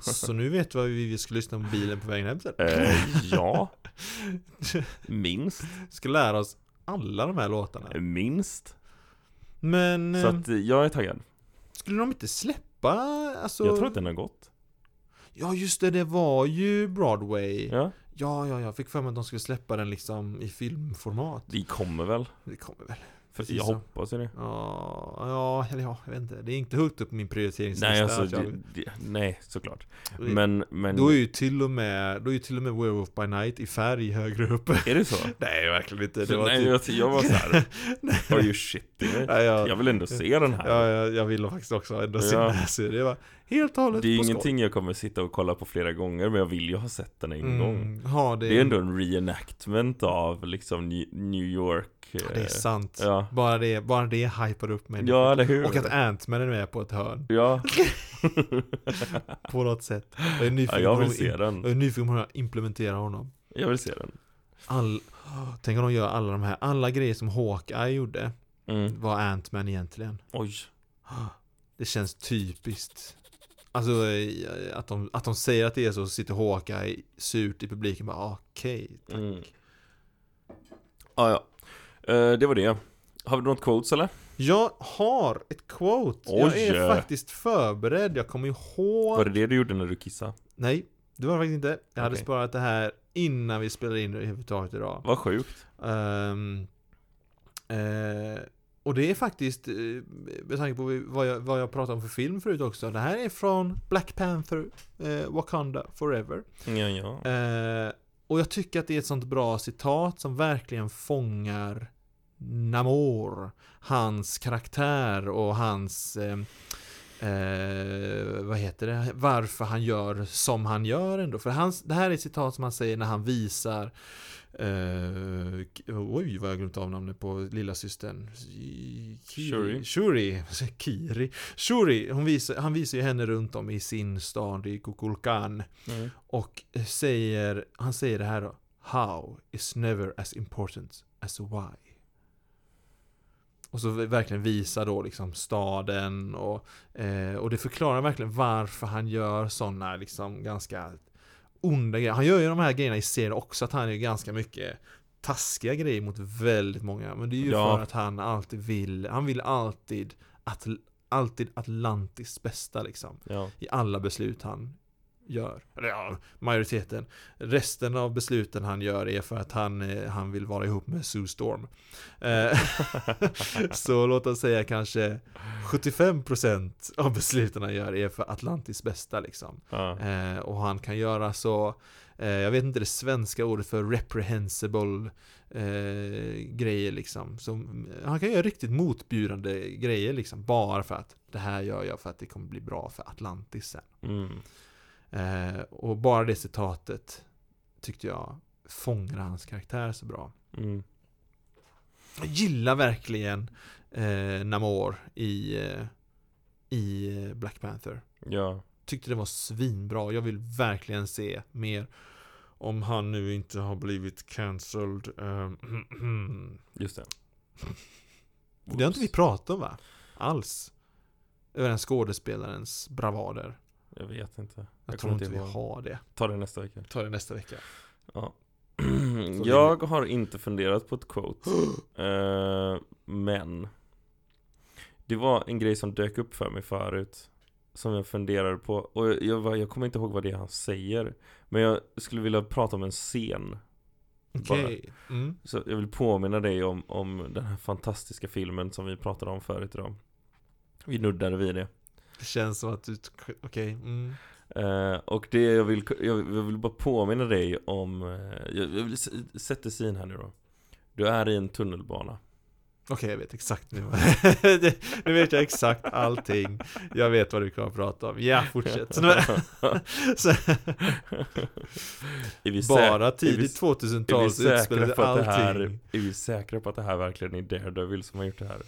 Så nu vet du vad vi vi ska lyssna på bilen på vägen hem sen. Eh, ja. Minst. Ska lära oss alla de här låtarna. Minst. Men Så att eh, jag är taggad. skulle de inte släppa, alltså... Jag tror att den har gått. Ja just det, det var ju Broadway. Ja, Ja. ja, ja jag fick för mig att de skulle släppa den liksom i filmformat. Det kommer väl. Det kommer väl. För jag så. hoppas ju det. Ja, ja, eller ja, jag vet inte. Det är inte högt upp på min prioriteringslista. Nej, alltså, det, det, nej, såklart. Men, men... Då är ju till och med, då är ju till och med Werewolf by Night i färg högre upp. Är det så? [laughs] Nej, verkligen inte. Var nej, typ... jag, jag var såhär, [laughs] are you shitting jag, vill ändå se den här. ja, jag, jag vill faktiskt också ändå se den här serien. Det var helt och hållet det är skoj. ingenting jag kommer sitta och kolla på flera gånger, men jag vill ju ha sett den en gång. Mm, ja, det, Det är ändå en reenactment av liksom New York. Ja, det är eh, sant. Ja, Bara det, bara det hypar upp mig. ja eller hur? Och att Ant-Man är med på ett hörn. Ja, [laughs] På något sätt. Jag är ja nyfiken jag på vill se den. Jag är nyfiken på hur de implementerar honom. Jag vill se den. All, tänk om de gör alla de här, alla grejer som Hawkeye gjorde Mm. var Ant-Man egentligen. Oj. [gasps] Det känns typiskt. Alltså eh, att de, att de säger att det är så, så sitter Hawkeye surt i publiken bara okej, tack. Mm. Ah, ja, Det var det. Har vi något quotes eller? Jag har ett quote. Jag Oj. är faktiskt förberedd. Jag kommer ihåg... Var det det du gjorde när du kissade? Nej, det var det faktiskt inte. Jag hade Okej. sparat det här innan vi spelade in det överhuvudtaget idag. Vad sjukt. Ehm, eh, och det är faktiskt, eh, med tanke på vad jag, vad jag pratade om för film förut också. Det här är från Black Panther, eh, Wakanda Forever. Ja, ja. Eh, och jag tycker att det är ett sånt bra citat som verkligen fångar Namor, hans karaktär och hans eh, eh, vad heter det, varför han gör som han gör ändå. För hans, det här är ett citat som han säger när han visar Uh, oj, vad jag glömt av namnet på lilla systern. Shuri. Shuri. [laughs] Kiri. Shuri, hon visar, han visar ju henne runt om i sin stad i Kukulkan. Mm. Och säger, han säger det här då. How is never as important as why. Och så verkligen visa då liksom staden och, eh, och det förklarar verkligen varför han gör sådana liksom ganska onda grejer. Han gör ju de här grejerna i serien också, att han är ganska mycket taskiga grejer mot väldigt många. Men det är ju Ja. för att han alltid vill, han vill alltid att, alltid Atlantis bästa liksom. Ja. I alla beslut han gör. Eller ja, majoriteten. Resten av besluten han gör är för att han, eh, han vill vara ihop med Sue Storm. Eh, [laughs] Så låt oss säga kanske 75% av besluten han gör är för Atlantis bästa liksom. Eh, och han kan göra så, jag vet inte det svenska ordet för reprehensible eh, grejer liksom. Så, eh, han kan göra riktigt motbjudande grejer liksom, bara för att det här gör jag för att det kommer bli bra för Atlantis sen. Mm. Eh, och bara det citatet tyckte jag fångar hans karaktär så bra. Mm. Jag gillar verkligen eh, Namor i, eh, i eh, Black Panther. Ja. Tyckte det var svinbra. Jag vill verkligen se mer. Om han nu inte har blivit cancelled. ehm, [clears throat] Just det. det har inte vi pratat om va? Alls. Över den skådespelarens bravader. Jag vet inte. Jag, Jag tror kommer inte vi ihåg. har det. Ta det nästa vecka. Ta det nästa vecka. Ja. Jag har inte funderat på ett quote. [gasps] Eh, men Det var en grej som dök upp för mig förut Som jag funderade på Och jag, jag, jag kommer inte ihåg vad det är han säger Men jag skulle vilja prata om en scen Okej. Mm. Så jag vill påminna dig om, om den här fantastiska filmen som vi pratade om förut idag Vi nuddade vid det Det känns som att du... Okej. Mm. Eh, och det jag vill, jag, vill bara påminna dig om eh, jag, jag vill sätta syn här nu då Du är i en tunnelbana Okej, jag vet exakt nu. [laughs] Nu vet jag exakt allting. Jag vet vad du kommer att prata om. Ja, fortsätt. Så, [laughs] så, är vi bara tidigt vi- 2000-tal så utspelade det här, allting. är vi säkra på att det här verkligen är Daredevil som har gjort det här?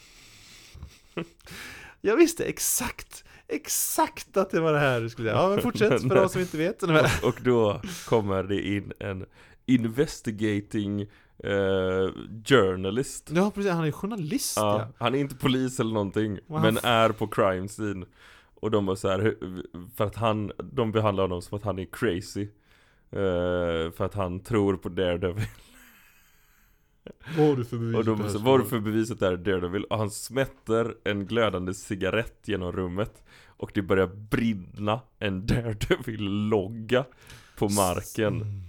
Jag visste exakt, exakt att det var det här du skulle säga. Ja, men fortsätt för [laughs] de som inte vet. Och då kommer det in en investigating eh, journalist Ja, precis. Han är journalist, ja. Ja, han är inte polis eller någonting, Men han men är på crime scene Och de var så här, för att han, de behandlar honom som att han är crazy eh, För att han tror på Daredevil Vad har du för bevis? Och de vad har du för beviset där Daredevil? Och han smätter en glödande cigarett genom rummet Och det börjar brinna en Daredevil-logga på marken Mm.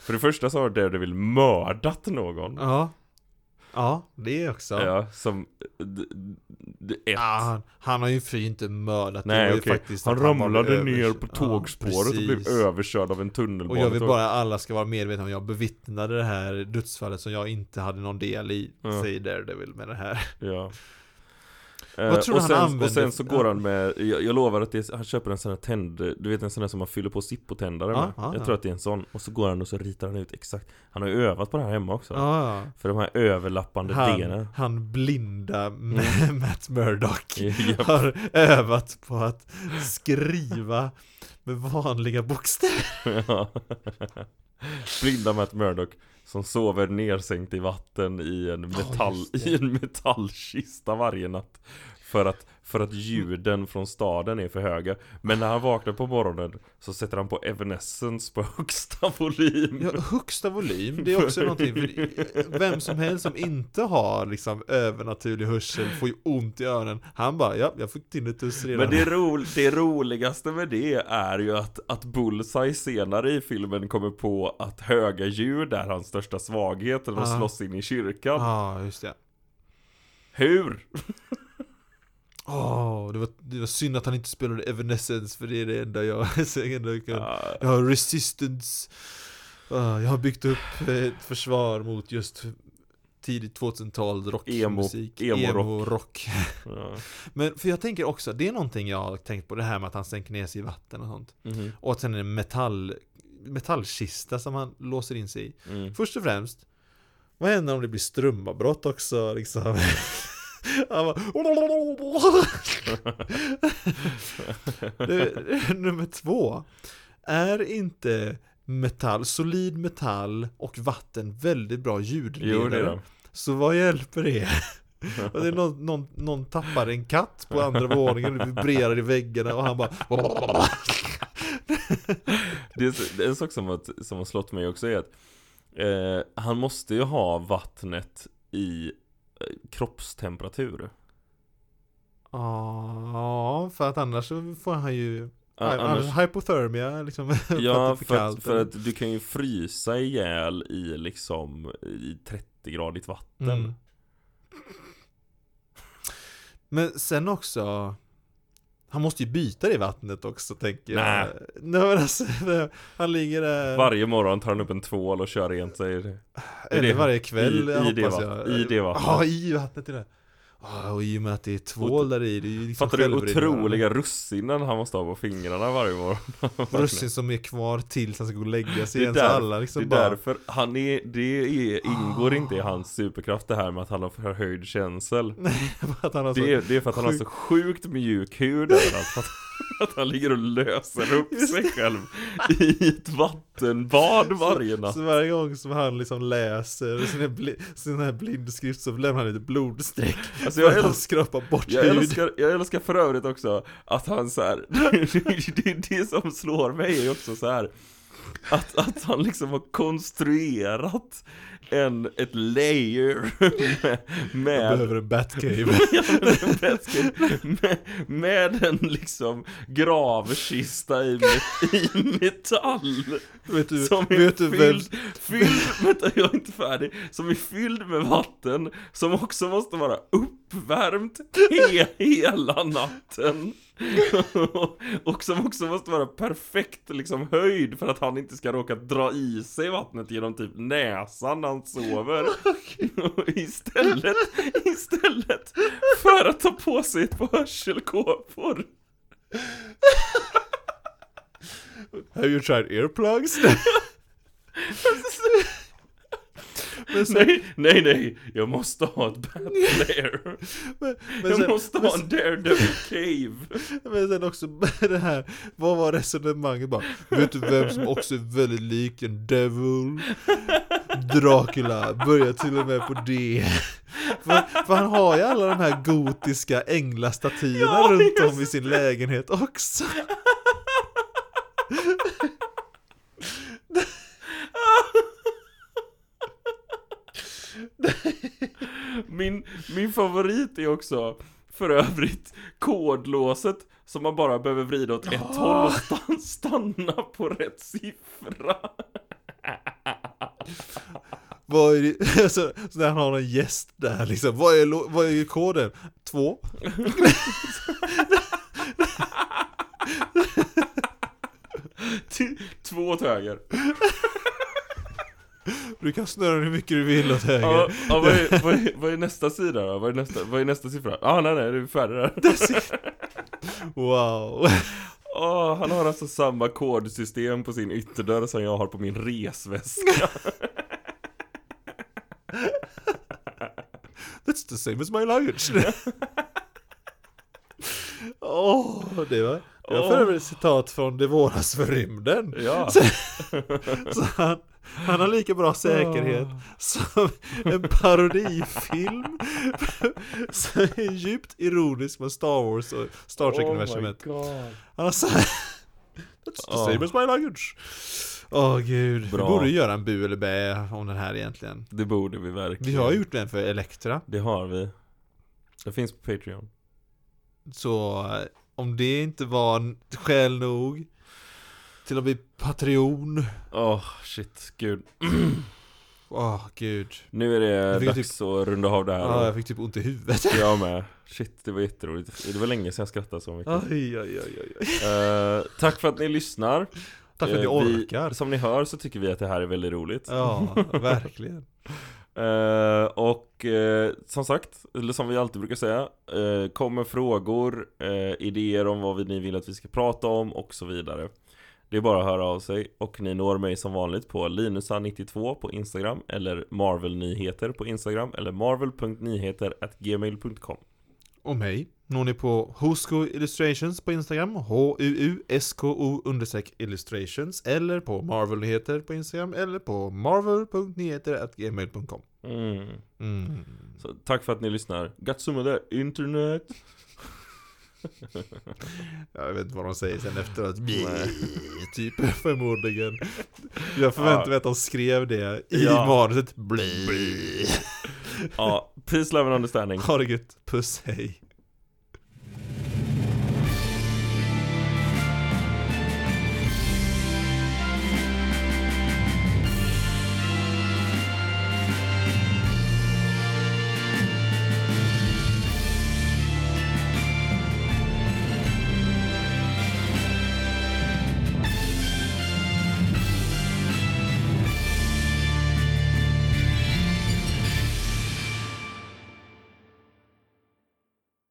För det första så har Daredevil mördat någon Ja. Ja, det också. Ja, som d- d- ett Ja, han, han har ju för inte mördat. det Nej ju okej, faktiskt han ramlade ner övers- på Ja, tågspåret och blev överkörd av en Och tunnelbana jag vill bara att alla ska vara medvetna om jag bevittnade det här dödsfallet som jag inte hade någon del i, Ja. säger Daredevil med det här. Ja Vad Eh, tror och, du han sen, använder- och sen så går han med, jag, jag lovar att det är, han köper en sån här tänd, du vet en sån här som man fyller på Zippo-tändare Ja, med ja, Jag ja. tror att det är en sån, och så går han och så ritar han ut exakt Han har ju övat på det här hemma också ja. För de här överlappande Han, benen han blinda Mm. [laughs] Matt Murdock [laughs] Japp. har övat på att skriva med vanliga bokstäver. [laughs] Blinda Matt Murdock Som sover nersänkt i vatten i en, metall, det. i en metallkista varje natt För att, för att ljuden från staden är för höga Men när han vaknar på morgonen Så sätter han på Evanescence på högsta volym Ja, högsta volym, det är också [laughs] någonting, vem som helst som inte har liksom övernaturlig hörsel får ju ont i öronen. Han bara, ja, jag fick tinnitus redan. Men det, ro, det roligaste med det är ju att, att Bullseye senare i filmen kommer på att höga ljud är hans största svaghet när de Ja. slåss in i kyrkan Ja, just det. Hur? Åh, det, var, det var synd att han inte spelade Evanescence för det är det enda jag, [laughs] enda jag kan. Ja, Jag har resistance. Ah, jag har byggt upp ett försvar mot just tidigt 2000-tal rockmusik. Emo- emo-rock. rock [laughs] Ja. Men för jag tänker också, det är någonting jag har tänkt på, det här med att han sänker ner sig i vatten och sånt. Mhm. Och att sen är det metall, metallkista som han låser in sig i. Mm. Först och främst, vad händer om det blir strömavbrott också liksom? [laughs] Han bara, det, nummer två. Är inte metall, solid metall och vatten väldigt bra ljudledare? Jo det är det. Så vad hjälper det? Och det är någon, någon, någon tappar en katt på andra våningen det vibrerar i väggarna och han bara Det är, så- det är en sak som har, som har slått mig också är att eh, Han måste ju ha vattnet i kroppstemperatur. Ja, för att annars får han ju A- annars, Hypothermia liksom. [laughs] Ja, för, att, för att du kan ju frysa ihjäl i liksom i 30-gradigt vatten. Mm. Men sen också Han måste ju byta det vattnet också tänker jag. Nej. Nej men alltså, Han ligger där. Varje morgon tar han upp en tvål och kör rent sig. Eller varje kväll i- i det vattnet- jag i det vattnet. Ja, i vattnet är det och i och med att det är tvål där i, det är ju liksom Fattar du otroliga russinen han måste ha på fingrarna varje morgon? [laughs] Russin som är kvar tills han ska gå och lägga sig Det igen så där- alla Det liksom är bara därför, han är, det är, ingår inte i hans superkraft det här med att han har förhöjd känsel. [laughs] Att han har så det, är, det är för att han har så sjukt mjuk hud överallt [laughs] [laughs] att, han ligger och löser upp sig själv i ett vattenbad varje natt. Så varje gång som han liksom läser sin, bli, sin här blindskrift så lämnar han ett blodstreck Alltså jag älskar skrapar bort jag hud älskar, jag älskar för övrigt också att han så här, [laughs] det, det som slår mig är också så här att, att han liksom har konstruerat en, ett layer [laughs] med, Jag med [laughs] behöver en Batcave. Med, med en liksom gravkista i, i metall. Vet du, Som är vet du vem, fylld, fylld, vänta jag är inte färdig. Som är fylld med vatten Som också måste vara uppvärmt he, hela natten [laughs] Och som också måste vara perfekt liksom höjd För att han inte ska råka dra i sig vattnet genom typ näsan när han sover. [laughs] [laughs] Istället, istället för att ta på sig ett par hörselkåpor. Have you tried earplugs? Nej, nej, nej, jag måste ha ett Batlair men, men, Jag sen, måste men, ha en Daredevil Cave. Men sen också [laughs] det här, vad var resonemanget bara? Vet du vem som också är väldigt lik en devil? Dracula, börjar till och med på det för, för han har ju alla de här gotiska änglastatyerna Ja, runt om i sin lägenhet också [laughs] Min, min favorit är också för övrigt kodlåset som man bara behöver vrida åt ett håll och stan- stanna på rätt siffra Vad är det, [laughs] så, så när han har en gäst där liksom, vad är, vad är koden? Två? Två åt höger [laughs] Du kan snurra hur mycket du vill åt höger. Ja, ja vad, är, vad, är, vad är nästa sida då? Vad är nästa, vad är nästa siffra? Ah, nej nej, det är färdig där. Wow. Åh, han har alltså samma kodsystem på sin ytterdörr som jag har på min resväska. That's the same as my luggage Åh, det var, det var för övrigt ett citat från Det våras för rymden. Ja, Så [laughs] han, han har lika bra säkerhet som en parodifilm. Som är djupt ironisk med Star Wars och Star Trek-universumet. God. Han har sagt That's the same as my luggage. Åh gud, Bra. vi borde göra en bu eller bä om den här egentligen. Det borde vi verkligen. Vi har gjort den för Elektra. Det har vi. Det finns på Patreon. Så eh, om det inte var skäl nog Till att bli Patreon. Åh, shit, gud. [clears throat] Åh gud. Nu är det dags att runda av det här. Ja, jag fick typ ont i huvudet. Jag [laughs] med. Shit, det var jätteroligt. Det var länge sedan jag skrattade så mycket. Oj, oj, oj, oj. Eh, Tack för att ni lyssnar. Tack för att ni Eh, vi- orkar. Som ni hör så tycker vi att det här är väldigt roligt. Ja, verkligen. [laughs] Eh, Och eh, som sagt, eller som vi alltid brukar säga eh, Kommer frågor, eh, idéer om vad ni vill att vi ska prata om och så vidare Det är bara att höra av sig och ni når mig som vanligt på linusa92 på Instagram Eller marvelnyheter på Instagram eller marvel.nyheter.gmail.com Och mig når ni på Husko Illustrations på Instagram, H-U-U-S-K-O understreck illustrations, eller på Marvelnyheter på Instagram, eller på marvel.nyheter.gmail.com. mm. Mm. Så tack för att ni lyssnar Gatsumade internet [laughs] Jag vet inte vad de säger sen efteråt. [laughs] typ förmodligen. Jag förväntar mig att de skrev det i Ja. manuset. Bli. Ja, peace, love and understanding Ha det gött. Puss, hej.